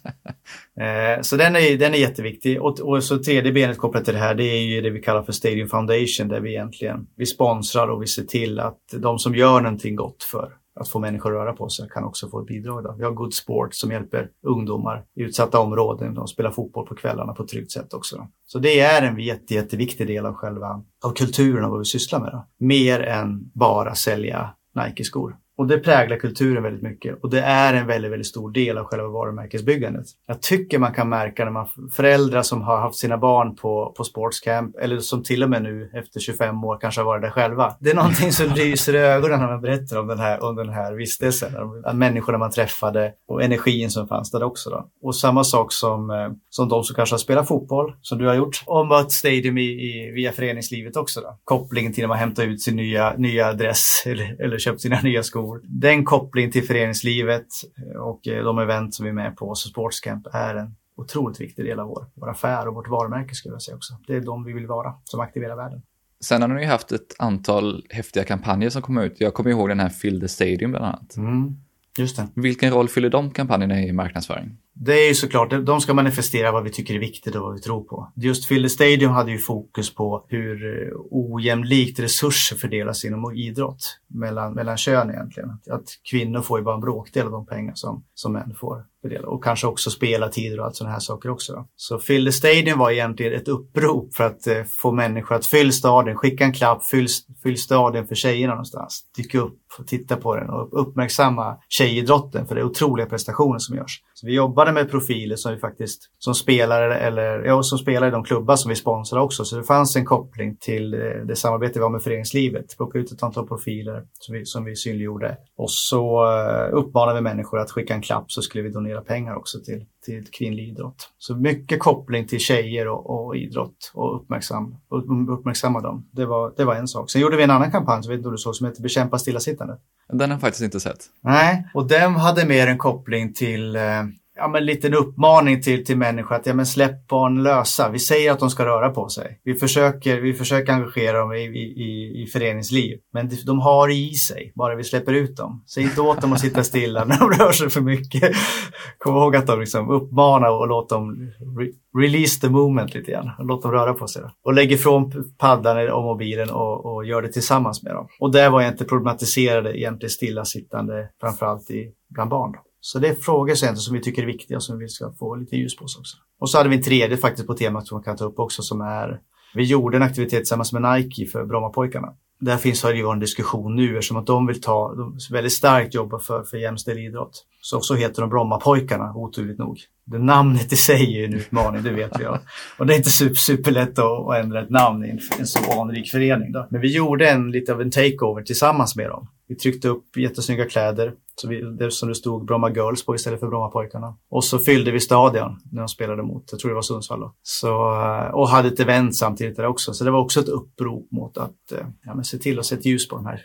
eh, så den är, den är jätteviktig. Och, och så tredje benet kopplat till det här, det är ju det vi kallar för Stadium Foundation där vi egentligen vi sponsrar och vi ser till att de som gör någonting gott för att få människor att röra på sig kan också få ett bidrag. Då. Vi har Good Sport som hjälper ungdomar i utsatta områden. De spelar fotboll på kvällarna på ett tryggt sätt också. Då. Så det är en jätte, jätteviktig del av själva av kulturen och vad vi sysslar med. Då. Mer än bara sälja Nike-skor. Och det präglar kulturen väldigt mycket och det är en väldigt, väldigt stor del av själva varumärkesbyggandet. Jag tycker man kan märka när man föräldrar som har haft sina barn på, på sportscamp eller som till och med nu efter 25 år kanske har varit där själva. Det är någonting som lyser i ögonen när man berättar om den här, om den här vistelsen. Människorna man träffade och energin som fanns där också. Då. Och samma sak som, eh, som de som kanske har spelat fotboll, som du har gjort, och mött Stadium i, i, via föreningslivet också. Då. Kopplingen till när man hämtar ut sin nya, nya adress eller, eller köpt sina nya skor tror den kopplingen till föreningslivet och eh, de event som vi är med på, så Sportscamp, är en otroligt viktig del av vår, vår affär och vårt varumärke skulle jag säga också. Det är de vi vill vara som aktiverar världen. Sen har ni haft ett antal häftiga kampanjer som kommer ut. Jag kommer ihåg den här Fill the Stadium bland annat. Mm, just det. Vilken roll fyller de kampanjerna i marknadsföring? Det är ju såklart, de ska manifestera vad vi tycker är viktigt och vad vi tror på. Just Philly Stadium hade ju fokus på hur eh, ojämlikt resurser fördelas inom idrott mellan, mellan kön egentligen. Att kvinnor får ju bara en bråkdel av de pengar som, som män får fördela. Och kanske också spelartider och allt sådana här saker också. Då. Så Philly Stadium var egentligen ett upprop för att eh, få människor att fylla stadion, skicka en klapp, fyll, fyll stadion för tjejerna någonstans. Dyka upp och titta på den och uppmärksamma tjejidrotten för det är otroliga prestationer som görs. Så vi jobbade med profiler som vi faktiskt, som spelare eller, ja, som spelare i de klubbar som vi sponsrar också. Så det fanns en koppling till eh, det, samarbete vi har med föreningslivet. Plocka ut ett antal profiler som vi, som vi synliggjorde. Och så eh, uppmanade vi människor att skicka en klapp så skulle vi donera pengar också till, till kvinnlig idrott. Så mycket koppling till tjejer och, och idrott och uppmärksam, uppmärksamma dem. Det var, det var en sak. Sen gjorde vi en annan kampanj, jag vet inte om du såg, som heter Bekämpa stillasittande. Den har jag faktiskt inte sett. Nej, och den hade mer en koppling till eh, ja, men liten uppmaning till, till människor att ja, men släpp barn lösa. Vi säger att de ska röra på sig. Vi försöker, vi försöker engagera dem i, i, i föreningsliv. Men de har i sig, bara vi släpper ut dem. Säg inte åt dem att sitta stilla när de rör sig för mycket. Kom ihåg att de liksom uppmanar och låt dem re release the movement lite grann. Låt dem röra på sig. Då. Och lägg ifrån paddan och mobilen och, och gör det tillsammans med dem. Och där var jag inte problematiserade egentligen stillasittande, framförallt i, bland barn. Då. Så det är frågor som vi tycker är viktiga och som vi ska få lite ljus på oss också. Och så hade vi en tredje faktiskt på temat som man kan ta upp också som är vi gjorde en aktivitet tillsammans med Nike för Brommapojkarna. Där finns har det ju en diskussion nu eftersom att de vill ta, de väldigt starkt jobba för, för jämställd idrott. Så, så heter de Brommapojkarna, oturligt nog. Det namnet i sig är en utmaning, det vet vi. Och det är inte super, superlätt att, att ändra ett namn i en, en så anrik förening. Då. Men vi gjorde en, lite av en takeover tillsammans med dem. Vi tryckte upp jättesnygga kläder så vi, det som det stod Bromma Girls på istället för Brommapojkarna. Och så fyllde vi stadion när de spelade mot, jag tror det var Sundsvall då. Så, eh, och hade ett event samtidigt där också. Så det var också ett upprop mot att eh, ja, men se till att sätta ljus på de här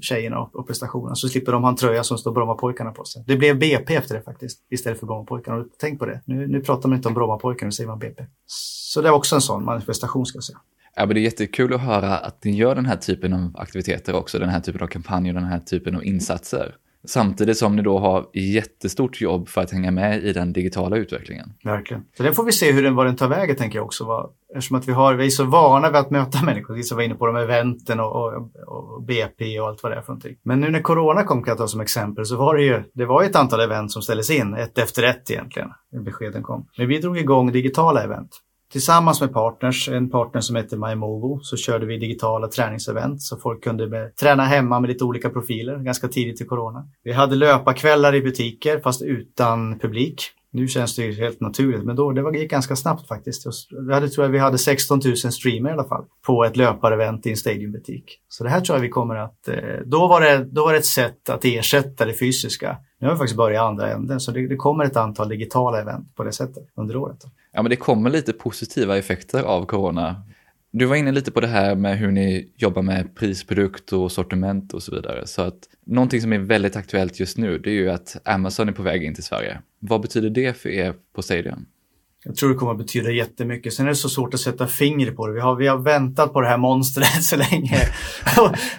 tjejerna och, och prestationerna. Så slipper de ha en tröja som står Brommapojkarna på sig. Det blev BP efter det faktiskt, istället för Brommapojkarna. Tänk på det, nu, nu pratar man inte om Brommapojkarna, nu säger man BP. Så det var också en sån manifestation ska jag säga. Ja, men det är jättekul att höra att ni gör den här typen av aktiviteter också, den här typen av kampanjer, den här typen av insatser. Samtidigt som ni då har jättestort jobb för att hänga med i den digitala utvecklingen. Verkligen. Så det får vi se hur den, vad den tar vägen tänker jag också. Vad, eftersom att vi, har, vi är så vana vid att möta människor. Vi var inne på de eventen och, och, och, BP och allt vad det är för någonting. Men nu när corona kom kan jag ta som exempel så var det ju, det var ett antal event som ställdes in, ett efter ett egentligen, när beskeden kom. Men vi drog igång digitala event. Tillsammans med partners, en partner som heter MyMovo, så körde vi digitala träningsevent så folk kunde träna hemma med lite olika profiler ganska tidigt i corona. Vi hade löparkvällar i butiker fast utan publik. Nu känns det ju helt naturligt, men då, det gick ganska snabbt faktiskt. Vi hade, tror jag vi hade 16 000 streamer i alla fall på ett löparevent i en stadionbutik. Så det här tror jag vi kommer att... Eh, då var det, då var det ett sätt att ersätta det fysiska. Nu har vi faktiskt börjat i andra änden, så det, det kommer ett antal digitala event på det sättet under året. Ja, men det kommer lite positiva effekter av corona. Du var inne lite på det här med hur ni jobbar med prisprodukt och sortiment och så vidare. Så att någonting som är väldigt aktuellt just nu, det är ju att Amazon är på väg in till Sverige. Vad betyder det för er på Stadion? Jag tror det kommer att betyda jättemycket. Sen är det så svårt att sätta fingret på det. Vi har, vi har väntat på det här monstret så länge.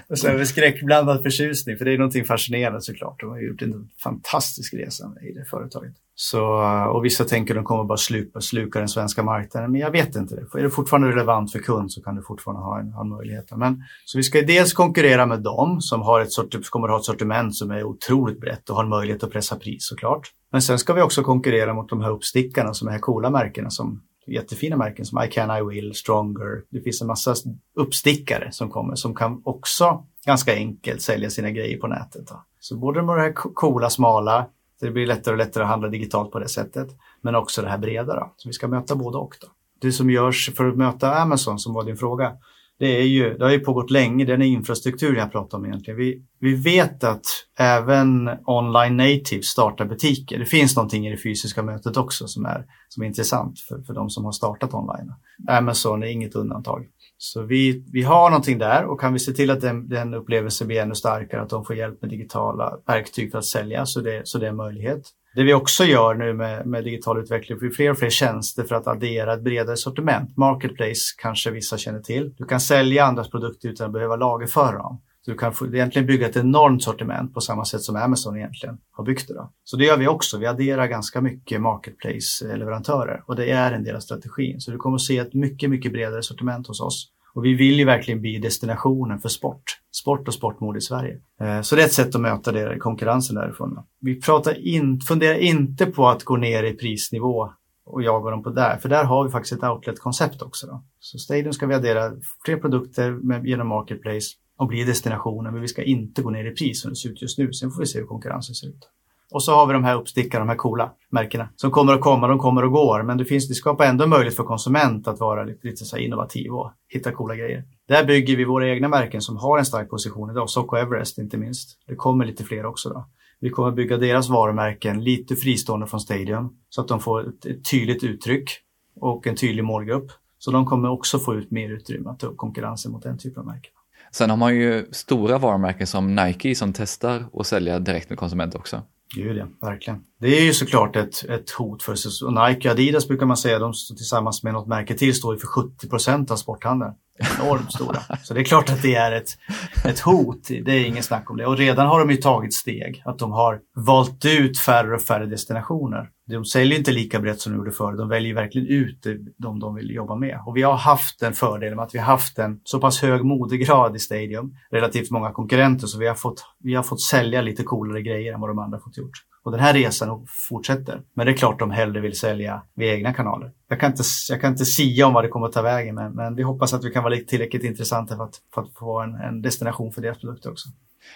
och så är skräckblandad förtjusning, för det är någonting fascinerande såklart. De har gjort en fantastisk resa i det företaget. Så, eh, och vissa tänker att de kommer bara sluka, sluka den svenska marknaden, men jag vet inte det. Är det fortfarande relevant för kund så kan du fortfarande ha en, ha en möjlighet. Men, så vi ska dels konkurrera med dem som har ett sort, kommer att ha ett sortiment som är otroligt brett och har en möjlighet att pressa pris såklart. Men sen ska vi också konkurrera mot de här uppstickarna som är coola märkena som jättefina märken som I can, I will, Stronger. Det finns en massa uppstickare som kommer som kan också ganska enkelt sälja sina grejer på nätet. Då. Så både de här coola, smala, det blir lättare och lättare att handla digitalt på det sättet, men också det här breda. Då. Så vi ska möta både och. Då. Det som görs för att möta Amazon, som var din fråga, det, är ju, det har ju pågått länge, den är infrastruktur jag pratar om egentligen. Vi, vi vet att även online native startar butiker. Det finns någonting i det fysiska mötet också som är, som är intressant för, för de som har startat online. Amazon är inget undantag. Så vi, vi har någonting där och kan vi se till att den, den upplevelsen blir ännu starkare, att de får hjälp med digitala verktyg för att sälja, så det, så det är en möjlighet. Det vi också gör nu med, med digital utveckling, vi får fler och fler tjänster för att addera ett bredare sortiment. Marketplace kanske vissa känner till. Du kan sälja andras produkter utan att behöva lagerföra dem. Så du kan få, egentligen bygga ett enormt sortiment på samma sätt som Amazon egentligen har byggt det. Då. Så det gör vi också. Vi adderar ganska mycket marketplace-leverantörer och det är en del av strategin. Så du kommer att se ett mycket, mycket bredare sortiment hos oss. Och vi vill ju verkligen bli destinationen för sport. Sport och sportmode i Sverige. Eh, så det är ett sätt att möta det, konkurrensen därifrån. Vi pratar in, funderar inte på att gå ner i prisnivå och jaga dem på där, för där har vi faktiskt ett outlet-koncept också. Då. Så Stadium ska vi addera fler produkter med, genom Marketplace och bli destinationen, men vi ska inte gå ner i pris som det ser ut just nu. Sen får vi se hur konkurrensen ser ut. Och så har vi de här uppstickarna, de här coola märkena som kommer att komma, de kommer och går. Men det, finns, det skapar ändå möjlighet för konsument att vara lite, lite så innovativ och hitta coola grejer. Där bygger vi våra egna märken som har en stark position idag, Soco Everest inte minst. Det kommer lite fler också då. Vi kommer bygga deras varumärken lite fristående från Stadium så att de får ett, ett tydligt uttryck och en tydlig målgrupp. Så de kommer också få ut mer utrymme att ta upp konkurrensen mot den typen av märken. Sen har man ju stora varumärken som Nike som testar att sälja direkt med konsument också. Gud ja, verkligen. Det är ju såklart ett, ett hot för Nike och Adidas brukar man säga, de tillsammans med något märke till står ju för 70 procent av sporthandeln. Enormt stora. Så det är klart att det är ett, ett hot, det är ingen snack om det. Och redan har de ju tagit steg, att de har valt ut färre och färre destinationer. De säljer inte lika brett som de gjorde förr, de väljer verkligen ut de de vill jobba med. Och vi har haft en fördel med att vi har haft en så pass hög modegrad i Stadium, relativt många konkurrenter, så vi har fått, vi har fått sälja lite coolare grejer än vad de andra fått gjort. Och den här resan fortsätter. Men det är klart de hellre vill sälja via egna kanaler. Jag kan inte, jag kan inte sia om vad det kommer att ta vägen, men, men vi hoppas att vi kan vara tillräckligt intressanta för att, för att få en, en destination för deras produkter också.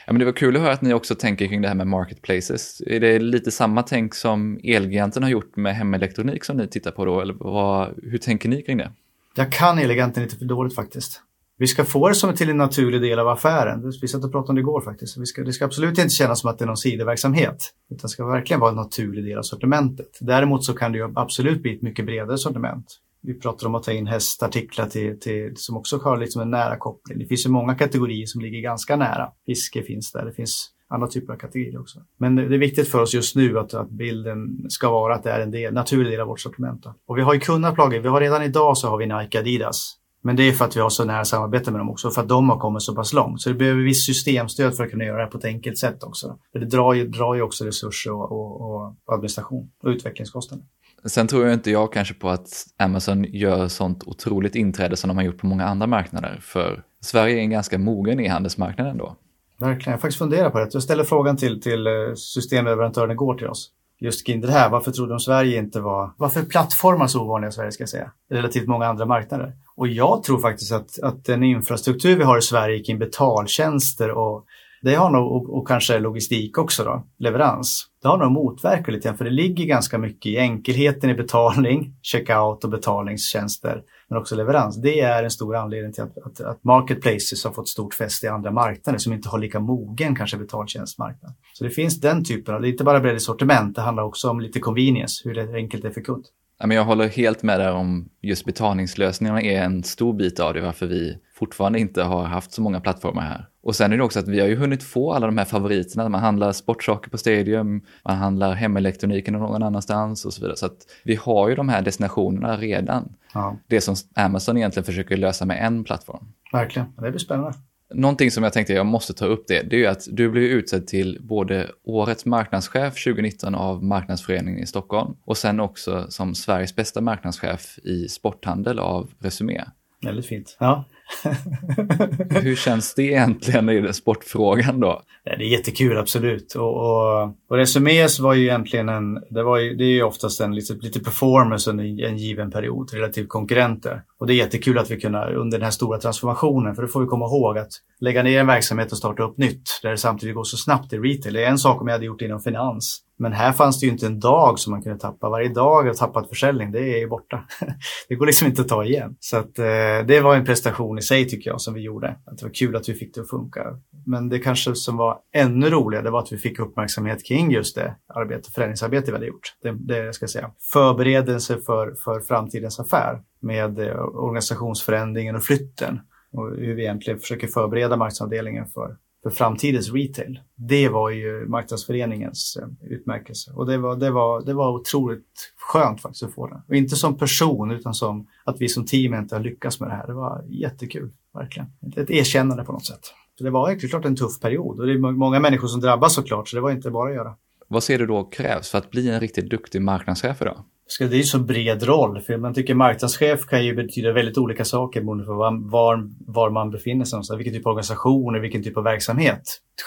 Ja, men det var kul att höra att ni också tänker kring det här med marketplaces. Är det lite samma tänk som Elgiganten har gjort med hemelektronik som ni tittar på då? Eller vad, hur tänker ni kring det? Jag kan Elgiganten lite för dåligt faktiskt. Vi ska få det som till en naturlig del av affären. Vi satt och pratade om det igår faktiskt. Vi ska, det ska absolut inte kännas som att det är någon sidoverksamhet. Utan det ska verkligen vara en naturlig del av sortimentet. Däremot så kan det ju absolut bli ett mycket bredare sortiment. Vi pratar om att ta in hästartiklar till, till, som också har liksom en nära koppling. Det finns ju många kategorier som ligger ganska nära. Fiske finns där, det finns andra typer av kategorier också. Men det är viktigt för oss just nu att, att bilden ska vara att det är en del, naturlig del av vårt sortiment. Och vi har ju kunnat plaga. vi har redan idag så har vi Nike Adidas men det är för att vi har så nära samarbete med dem också, för att de har kommit så pass långt. Så det behöver visst systemstöd för att kunna göra det här på ett enkelt sätt också. För det drar ju, drar ju också resurser och, och, och administration och utvecklingskostnader. Sen tror jag inte jag kanske på att Amazon gör sånt otroligt inträde som de har gjort på många andra marknader. För Sverige är en ganska mogen e-handelsmarknad ändå. Verkligen, jag har faktiskt funderat på det. Jag ställde frågan till, till eh, systemleverantören igår till oss. Just kring det här, varför trodde de Sverige inte var... Varför är plattformar så ovanliga i Sverige ska jag säga? Relativt många andra marknader. Och jag tror faktiskt att, att den infrastruktur vi har i Sverige kring betaltjänster och det har nog, och, och, kanske logistik också då, leverans. Det har nog motverkat lite grann för det ligger ganska mycket i enkelheten i betalning, checkout och betalningstjänster, men också leverans. Det är en stor anledning till att, att, att marketplaces har fått stort fäste i andra marknader som inte har lika mogen kanske betaltjänstmarknad. Så det finns den typen av, det är inte bara bredd i sortiment, det handlar också om lite convenience, hur det enkelt är för kund. Jag håller helt med där om just betalningslösningarna är en stor bit av det, varför vi fortfarande inte har haft så många plattformar här. Och sen är det också att vi har ju hunnit få alla de här favoriterna. Man handlar sportsaker på Stadium, man handlar hemelektroniken någon annanstans och så vidare. Så att vi har ju de här destinationerna redan. Ja. Det som Amazon egentligen försöker lösa med en plattform. Verkligen, det blir spännande. Någonting som jag tänkte jag måste ta upp det, det är ju att du blev utsedd till både Årets marknadschef 2019 av Marknadsföreningen i Stockholm och sen också som Sveriges bästa marknadschef i sporthandel av Resumé. Väldigt fint. Ja. Hur känns det egentligen i den sportfrågan då? Det är jättekul, absolut. Och, och, och Resumés var ju egentligen en, det, var ju, det är ju oftast en lite, lite performance under en given period, relativt konkurrenter. Och det är jättekul att vi kunde under den här stora transformationen, för det får vi komma ihåg att lägga ner en verksamhet och starta upp nytt, där det samtidigt går så snabbt i retail. Det är en sak om jag hade gjort det inom finans. Men här fanns det ju inte en dag som man kunde tappa. Varje dag har tappat försäljning, det är ju borta. det går liksom inte att ta igen. Så att, eh, det var en prestation i sig tycker jag som vi gjorde. Att det var kul att vi fick det att funka. Men det kanske som var ännu roligare, det var att vi fick uppmärksamhet kring just det arbete, förändringsarbete vi hade gjort. Det, det ska jag säga. Förberedelse för, för framtidens affär med eh, organisationsförändringen och flytten. Och hur vi egentligen försöker förbereda marknadsavdelningen för för framtidens retail. Det var ju marknadsföreningens eh, utmärkelse och det var, det, var, det var otroligt skönt faktiskt att få den. Och inte som person utan som att vi som team inte har lyckats med det här. Det var jättekul, verkligen. Ett erkännande på något sätt. Så det var klart en tuff period och det är många människor som drabbas såklart så det var inte bara att göra. Vad ser du då krävs för att bli en riktigt duktig marknadschef idag? Det är ju så bred roll, för man tycker marknadschef kan ju betyda väldigt olika saker beroende på var, var man befinner sig någonstans, vilken typ av organisation, och vilken typ av verksamhet.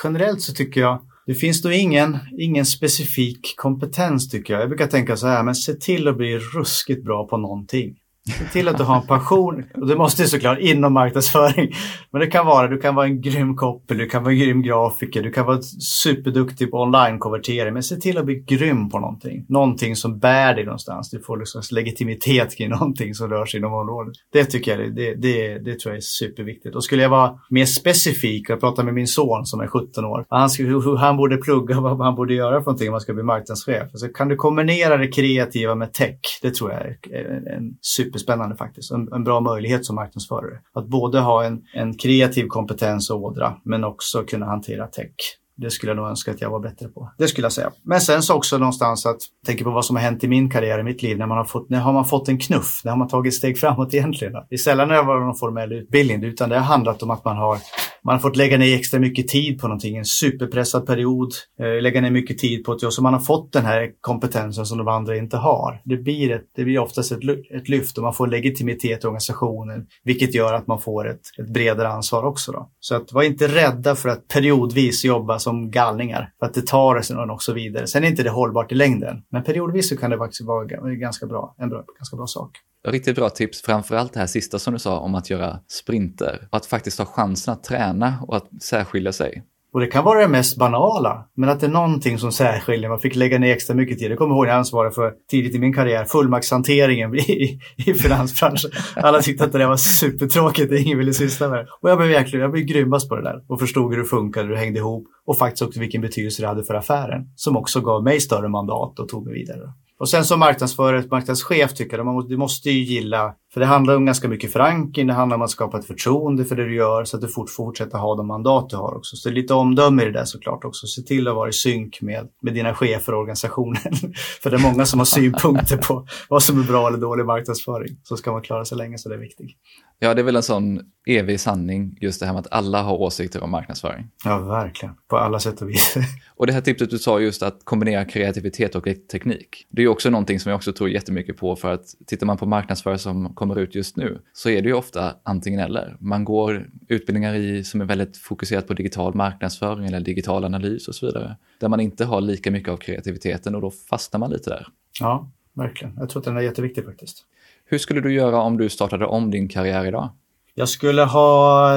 Generellt så tycker jag det finns nog ingen, ingen specifik kompetens tycker jag. Jag brukar tänka så här, men se till att bli ruskigt bra på någonting. Se till att du har en passion, och det måste såklart inom marknadsföring. Men det kan vara, du kan vara en grym koppel, du kan vara en grym grafiker, du kan vara superduktig på online-konvertering. Men se till att bli grym på någonting. Någonting som bär dig någonstans. Du får liksom legitimitet kring någonting som rör sig inom området. Det tycker jag, det, det, det tror jag är superviktigt. Och skulle jag vara mer specifik, jag pratar med min son som är 17 år. Han, hur han borde plugga, vad han borde göra för någonting om man ska bli marknadschef. Alltså, kan du kombinera det kreativa med tech? Det tror jag är en super superspännande faktiskt. En, en, bra möjlighet som marknadsförare. Att både ha en, en kreativ kompetens och ådra men också kunna hantera tech. Det skulle jag nog önska att jag var bättre på. Det skulle jag säga. Men sen så också någonstans att tänka på vad som har hänt i min karriär, i mitt liv. När man har fått, när har man fått en knuff? När har man tagit steg framåt egentligen? Det är sällan när det har varit någon formell utbildning, utan det har handlat om att man har man har fått lägga ner extra mycket tid på någonting, en superpressad period, eh, lägga ner mycket tid på att. Så man har fått den här kompetensen som de andra inte har. Det blir, ett, det blir oftast ett, ett lyft och man får legitimitet i organisationen, vilket gör att man får ett, ett bredare ansvar också. Då. Så att var inte rädda för att periodvis jobba som galningar, för att det tar sig och så vidare. Sen är inte det hållbart i längden, men periodvis så kan det faktiskt vara ganska bra, en bra, ganska bra sak. Riktigt bra tips, framförallt det här sista som du sa om att göra sprinter. Att faktiskt ha chansen att träna och att särskilja sig. Och det kan vara det mest banala, men att det är någonting som särskiljer. Man fick lägga ner extra mycket tid. Det kommer ihåg när jag ansvarade för tidigt i min karriär, fullmaktshanteringen i, i finansbranschen. Alla tyckte att det där var supertråkigt, ingen ville syssla med det. Och jag blev verkligen, jag blev grymmast på det där och förstod hur det funkade, hur det hängde ihop och faktiskt också vilken betydelse det hade för affären. Som också gav mig större mandat och tog mig vidare. Och sen som marknadsförare, marknadschef tycker jag, man, du måste ju gilla för det handlar om ganska mycket förankring, det handlar om att skapa ett förtroende för det du gör så att du får fortsätta ha de mandat du har också. Så det är lite omdöme i det där såklart också. Se till att vara i synk med, med dina chefer och organisationen. för det är många som har synpunkter på vad som är bra eller dålig marknadsföring. Så ska man klara sig länge så det är viktigt. Ja, det är väl en sån evig sanning, just det här med att alla har åsikter om marknadsföring. Ja, verkligen. På alla sätt och vis. och det här tipset du sa just att kombinera kreativitet och teknik. Det är också någonting som jag också tror jättemycket på för att tittar man på marknadsföring som kommer ut just nu så är det ju ofta antingen eller. Man går utbildningar i som är väldigt fokuserat på digital marknadsföring eller digital analys och så vidare. Där man inte har lika mycket av kreativiteten och då fastnar man lite där. Ja, verkligen. Jag tror att den är jätteviktig faktiskt. Hur skulle du göra om du startade om din karriär idag? Jag skulle ha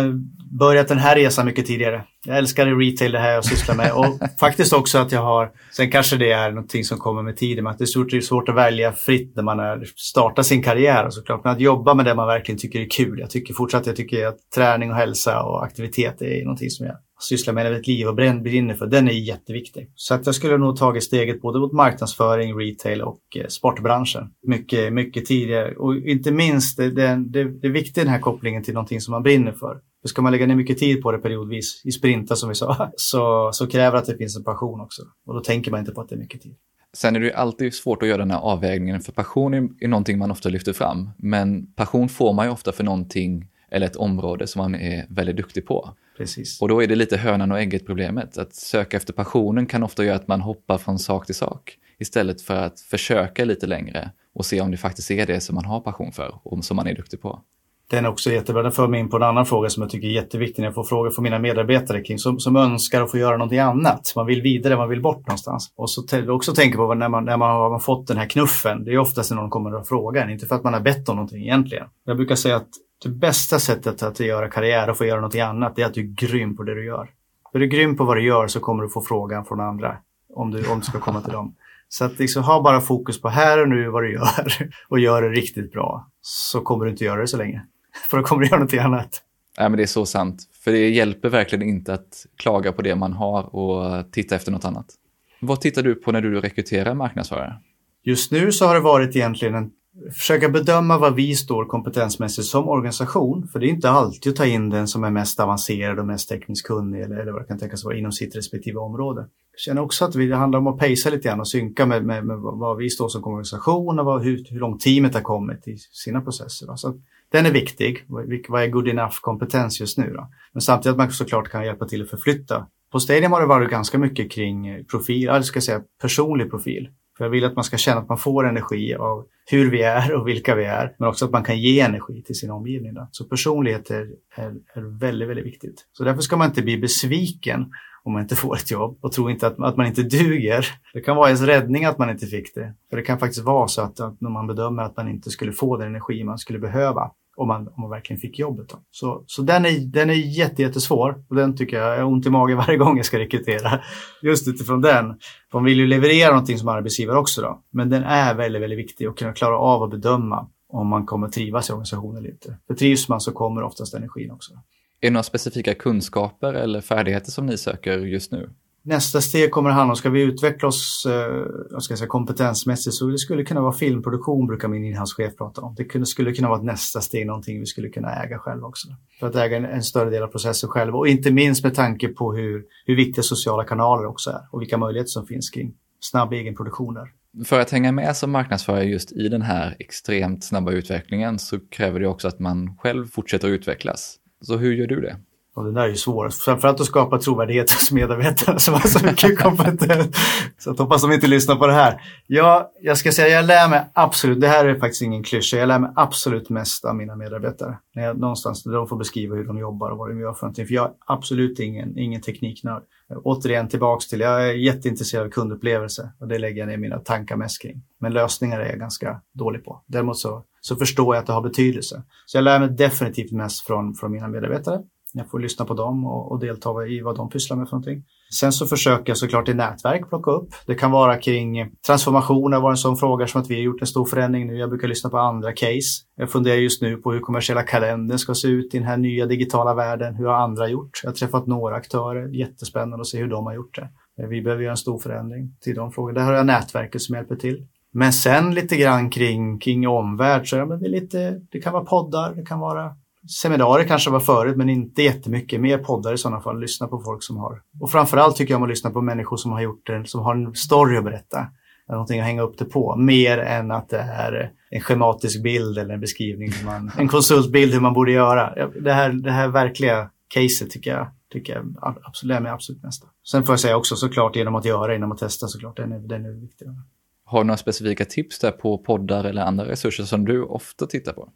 börjat den här resan mycket tidigare. Jag älskar retail, det här jag sysslar med. Och faktiskt också att jag har, sen kanske det är någonting som kommer med tiden, men att det är svårt, att välja fritt när man är, startar sin karriär såklart. Men att jobba med det man verkligen tycker är kul. Jag tycker fortsatt jag tycker att träning och hälsa och aktivitet är någonting som jag sysslar med ett liv och brinner för, den är jätteviktig. Så att jag skulle nog tagit steget både mot marknadsföring, retail och eh, sportbranschen. Mycket, mycket tidigare och inte minst eh, det, det, det, det är viktigt den här kopplingen till någonting som man brinner för. För ska man lägga ner mycket tid på det periodvis i sprintar som vi sa, så, så kräver det att det finns en passion också. Och då tänker man inte på att det är mycket tid. Sen är det ju alltid svårt att göra den här avvägningen, för passion är, är någonting man ofta lyfter fram. Men passion får man ju ofta för någonting eller ett område som man är väldigt duktig på. Precis. Och då är det lite hönan och ägget problemet. Att söka efter passionen kan ofta göra att man hoppar från sak till sak istället för att försöka lite längre och se om det faktiskt är det som man har passion för och som man är duktig på. Den är också jättebra. Den för mig in på en annan fråga som jag tycker är jätteviktig när jag får frågor från mina medarbetare kring som, som önskar att få göra någonting annat. Man vill vidare, man vill bort någonstans. Och så också tänker på när man, när man har fått den här knuffen. Det är oftast när någon kommer och frågar, inte för att man har bett om någonting egentligen. Jag brukar säga att det bästa sättet att göra karriär och få göra någonting annat är att du är grym på det du gör. Är du grym på vad du gör så kommer du få frågan från andra om du, om du ska komma till dem. Så att liksom ha bara fokus på här och nu vad du gör och gör det riktigt bra så kommer du inte göra det så länge. För då kommer du göra någonting annat. Nej, men det är så sant. För det hjälper verkligen inte att klaga på det man har och titta efter något annat. Vad tittar du på när du rekryterar marknadsförare? Just nu så har det varit egentligen en försöka bedöma var vi står kompetensmässigt som organisation. För det är inte alltid att ta in den som är mest avancerad och mest tekniskt kunnig eller, eller vad det kan tänkas vara inom sitt respektive område. Jag känner också att det handlar om att pacea lite grann och synka med, med, med var vi står som organisation och vad, hur, hur långt teamet har kommit i sina processer. Då. Så den är viktig. Vad är good enough kompetens just nu? Då? Men samtidigt att man såklart kan hjälpa till att förflytta. På Stadium har det varit ganska mycket kring profil, eller ska jag säga personlig profil. För jag vill att man ska känna att man får energi av hur vi är och vilka vi är, men också att man kan ge energi till sin omgivning. Då. Så personlighet är, är, är, väldigt, väldigt viktigt. Så därför ska man inte bli besviken om man inte får ett jobb och tro inte att, att man inte duger. Det kan vara ens räddning att man inte fick det. För det kan faktiskt vara så att, att när man bedömer att man inte skulle få den energi man skulle behöva om man, om man verkligen fick jobbet. Då. Så, så den, är, den är jättesvår och den tycker jag är ont i magen varje gång jag ska rekrytera. Just utifrån den. De vill ju leverera någonting som arbetsgivare också då. Men den är väldigt, väldigt viktig att kunna klara av att bedöma om man kommer trivas i organisationen eller inte. För trivs man så kommer oftast energin också. Är det några specifika kunskaper eller färdigheter som ni söker just nu? Nästa steg kommer att handla om, ska vi utveckla oss eh, ska säga, kompetensmässigt så det skulle kunna vara filmproduktion brukar min inhousechef prata om. Det kunde, skulle kunna vara ett nästa steg, någonting vi skulle kunna äga själva också. För att äga en, en större del av processen själva och inte minst med tanke på hur, hur viktiga sociala kanaler också är och vilka möjligheter som finns kring snabb egenproduktion där. För att hänga med som marknadsförare just i den här extremt snabba utvecklingen så kräver det också att man själv fortsätter att utvecklas. Så hur gör du det? Och det där är ju svårt, framförallt att skapa trovärdighet hos medarbetarna som har så mycket kompetens. Så jag hoppas de inte lyssnar på det här. Ja, jag ska säga, jag lär mig absolut, det här är faktiskt ingen klyscha, jag lär mig absolut mest av mina medarbetare. När jag, någonstans där de får beskriva hur de jobbar och vad de gör för någonting. För jag är absolut ingen, ingen tekniknörd. Återigen tillbaks till, jag är jätteintresserad av kundupplevelse och det lägger jag ner mina tankar mest kring. Men lösningar är jag ganska dålig på. Däremot så, så förstår jag att det har betydelse. Så jag lär mig definitivt mest från, från mina medarbetare. Jag får lyssna på dem och, och delta i vad de pysslar med för någonting. Sen så försöker jag såklart i nätverk plocka upp. Det kan vara kring transformationer var en sån fråga som att vi har gjort en stor förändring nu. Jag brukar lyssna på andra case. Jag funderar just nu på hur kommersiella kalendern ska se ut i den här nya digitala världen. Hur har andra gjort? Jag har träffat några aktörer. Jättespännande att se hur de har gjort det. Vi behöver göra en stor förändring till de frågorna. Där har jag nätverket som hjälper till. Men sen lite grann kring, kring omvärld så ja, men det, är lite, det kan vara poddar, det kan vara seminarier kanske var förut men inte jättemycket. Mer poddar i sådana fall, lyssna på folk som har. Och framförallt tycker jag om att lyssna på människor som har gjort det, som har en story att berätta. Någonting att hänga upp det på, mer än att det är en schematisk bild eller en beskrivning, man, en konsultbild hur man borde göra. Det här, det här verkliga caset tycker jag, tycker jag absolut, är mig absolut mest Sen får jag säga också såklart genom att göra, genom att testa såklart, den är, den är viktig. Har du några specifika tips där på poddar eller andra resurser som du ofta tittar på?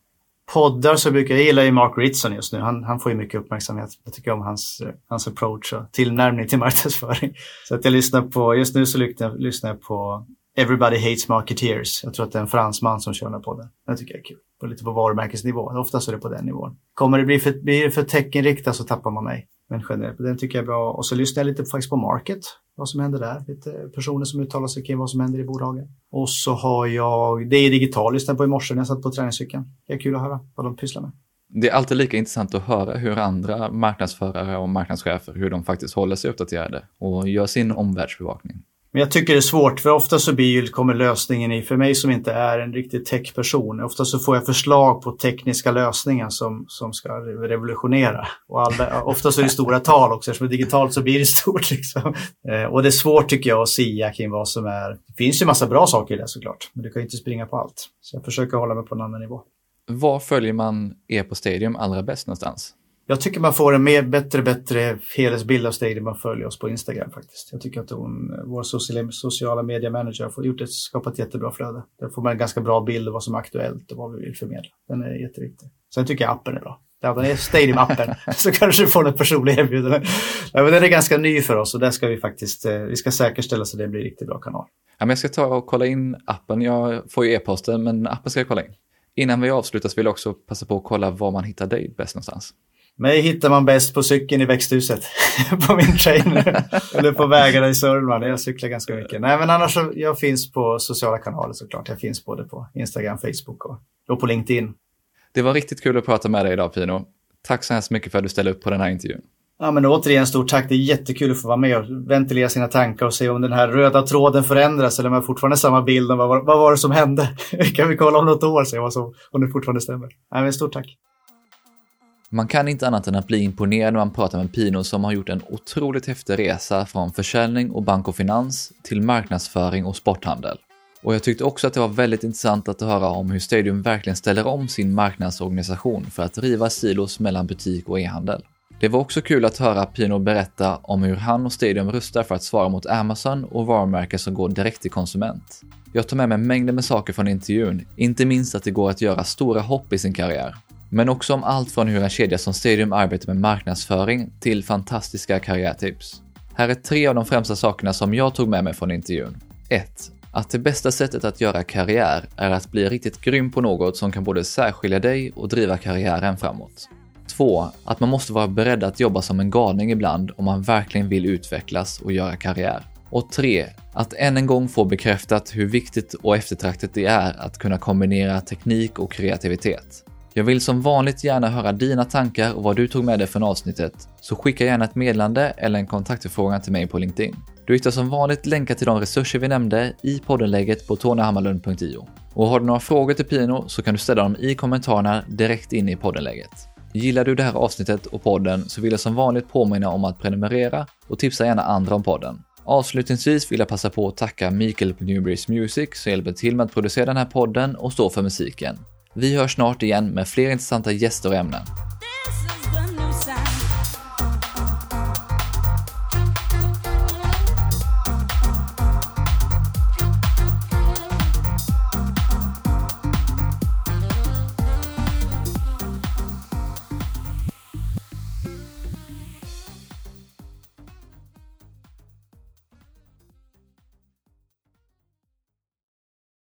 Poddar så brukar jag gilla ju Mark Ritson just nu. Han, han får ju mycket uppmärksamhet. Jag tycker om hans, hans approach och tillnärmning till marknadsföring. Så att jag lyssnar på, just nu så lyssnar jag på Everybody Hates Marketeers. Jag tror att det är en fransman som kör den podden. Det tycker jag är kul. På, lite på varumärkesnivå. Oftast är det på den nivån. Kommer det bli för, blir det för teckenriktat så tappar man mig. Men generellt, den tycker jag är bra. Och så lyssnar jag lite faktiskt på Market, vad som händer där. Lite personer som uttalar sig kring vad som händer i bolagen. Och så har jag, det är digital, lyssnade på i morse när jag satt på träningscykeln. Det är kul att höra vad de pysslar med. Det är alltid lika intressant att höra hur andra marknadsförare och marknadschefer, hur de faktiskt håller sig uppdaterade och gör sin omvärldsbevakning. Men jag tycker det är svårt, för ofta så blir, kommer lösningen i, för mig som inte är en riktig techperson, ofta så får jag förslag på tekniska lösningar som, som ska revolutionera. Och alla, ofta så är det stora tal också, eftersom det är digitalt så blir det stort. Liksom. Eh, och det är svårt tycker jag att sia kring vad som är, det finns ju massa bra saker i det såklart, men du kan ju inte springa på allt. Så jag försöker hålla mig på en annan nivå. Var följer man er på Stadium allra bäst någonstans? Jag tycker man får en mer, bättre, bättre helhetsbild av Stadium man följer oss på Instagram faktiskt. Jag tycker att hon, vår sociala, sociala media manager har gjort ett, skapat ett jättebra flöde. Där får man en ganska bra bild av vad som är aktuellt och vad vi vill förmedla. Den är jätteviktig. Sen tycker jag appen är bra. Ja, den är Stadium-appen, så kanske du får en personlig erbjudande. Ja, men den är ganska ny för oss och där ska vi faktiskt, eh, vi ska säkerställa så det blir en riktigt bra kanal. Ja, men jag ska ta och kolla in appen. Jag får ju e-posten, men appen ska jag kolla in. Innan vi avslutar så vill jag också passa på att kolla var man hittar dig bäst någonstans. Mig hittar man bäst på cykeln i växthuset. på min trainer. Eller på vägarna i Sörmland. Jag cyklar ganska mycket. Nej men annars så, jag finns på sociala kanaler såklart. Jag finns både på Instagram, Facebook och, och på LinkedIn. Det var riktigt kul att prata med dig idag Pino. Tack så hemskt mycket för att du ställde upp på den här intervjun. Ja men återigen stort tack. Det är jättekul att få vara med och ventilera sina tankar och se om den här röda tråden förändras eller om jag fortfarande samma bild vad, vad var det som hände. kan vi kolla om något år och se vad som, om det fortfarande stämmer. Nej men stort tack. Man kan inte annat än att bli imponerad när man pratar med Pino som har gjort en otroligt häftig resa från försäljning och bank och finans till marknadsföring och sporthandel. Och jag tyckte också att det var väldigt intressant att höra om hur Stadium verkligen ställer om sin marknadsorganisation för att riva silos mellan butik och e-handel. Det var också kul att höra Pino berätta om hur han och Stadium rustar för att svara mot Amazon och varumärken som går direkt till konsument. Jag tar med mig mängder med saker från intervjun, inte minst att det går att göra stora hopp i sin karriär men också om allt från hur en kedja som Stadium arbetar med marknadsföring till fantastiska karriärtips. Här är tre av de främsta sakerna som jag tog med mig från intervjun. 1. Att det bästa sättet att göra karriär är att bli riktigt grym på något som kan både särskilja dig och driva karriären framåt. 2. Att man måste vara beredd att jobba som en galning ibland om man verkligen vill utvecklas och göra karriär. Och 3. Att än en gång få bekräftat hur viktigt och eftertraktat det är att kunna kombinera teknik och kreativitet. Jag vill som vanligt gärna höra dina tankar och vad du tog med dig från avsnittet, så skicka gärna ett meddelande eller en kontaktförfrågan till mig på LinkedIn. Du hittar som vanligt länkar till de resurser vi nämnde i poddenlägget på tonyhammarlund.io. Och har du några frågor till Pino så kan du ställa dem i kommentarerna direkt in i poddenlägget. Gillar du det här avsnittet och podden så vill jag som vanligt påminna om att prenumerera och tipsa gärna andra om podden. Avslutningsvis vill jag passa på att tacka Mikael på Newberries Music som hjälper till med att producera den här podden och stå för musiken. Vi hörs snart igen med fler intressanta gäster och ämnen.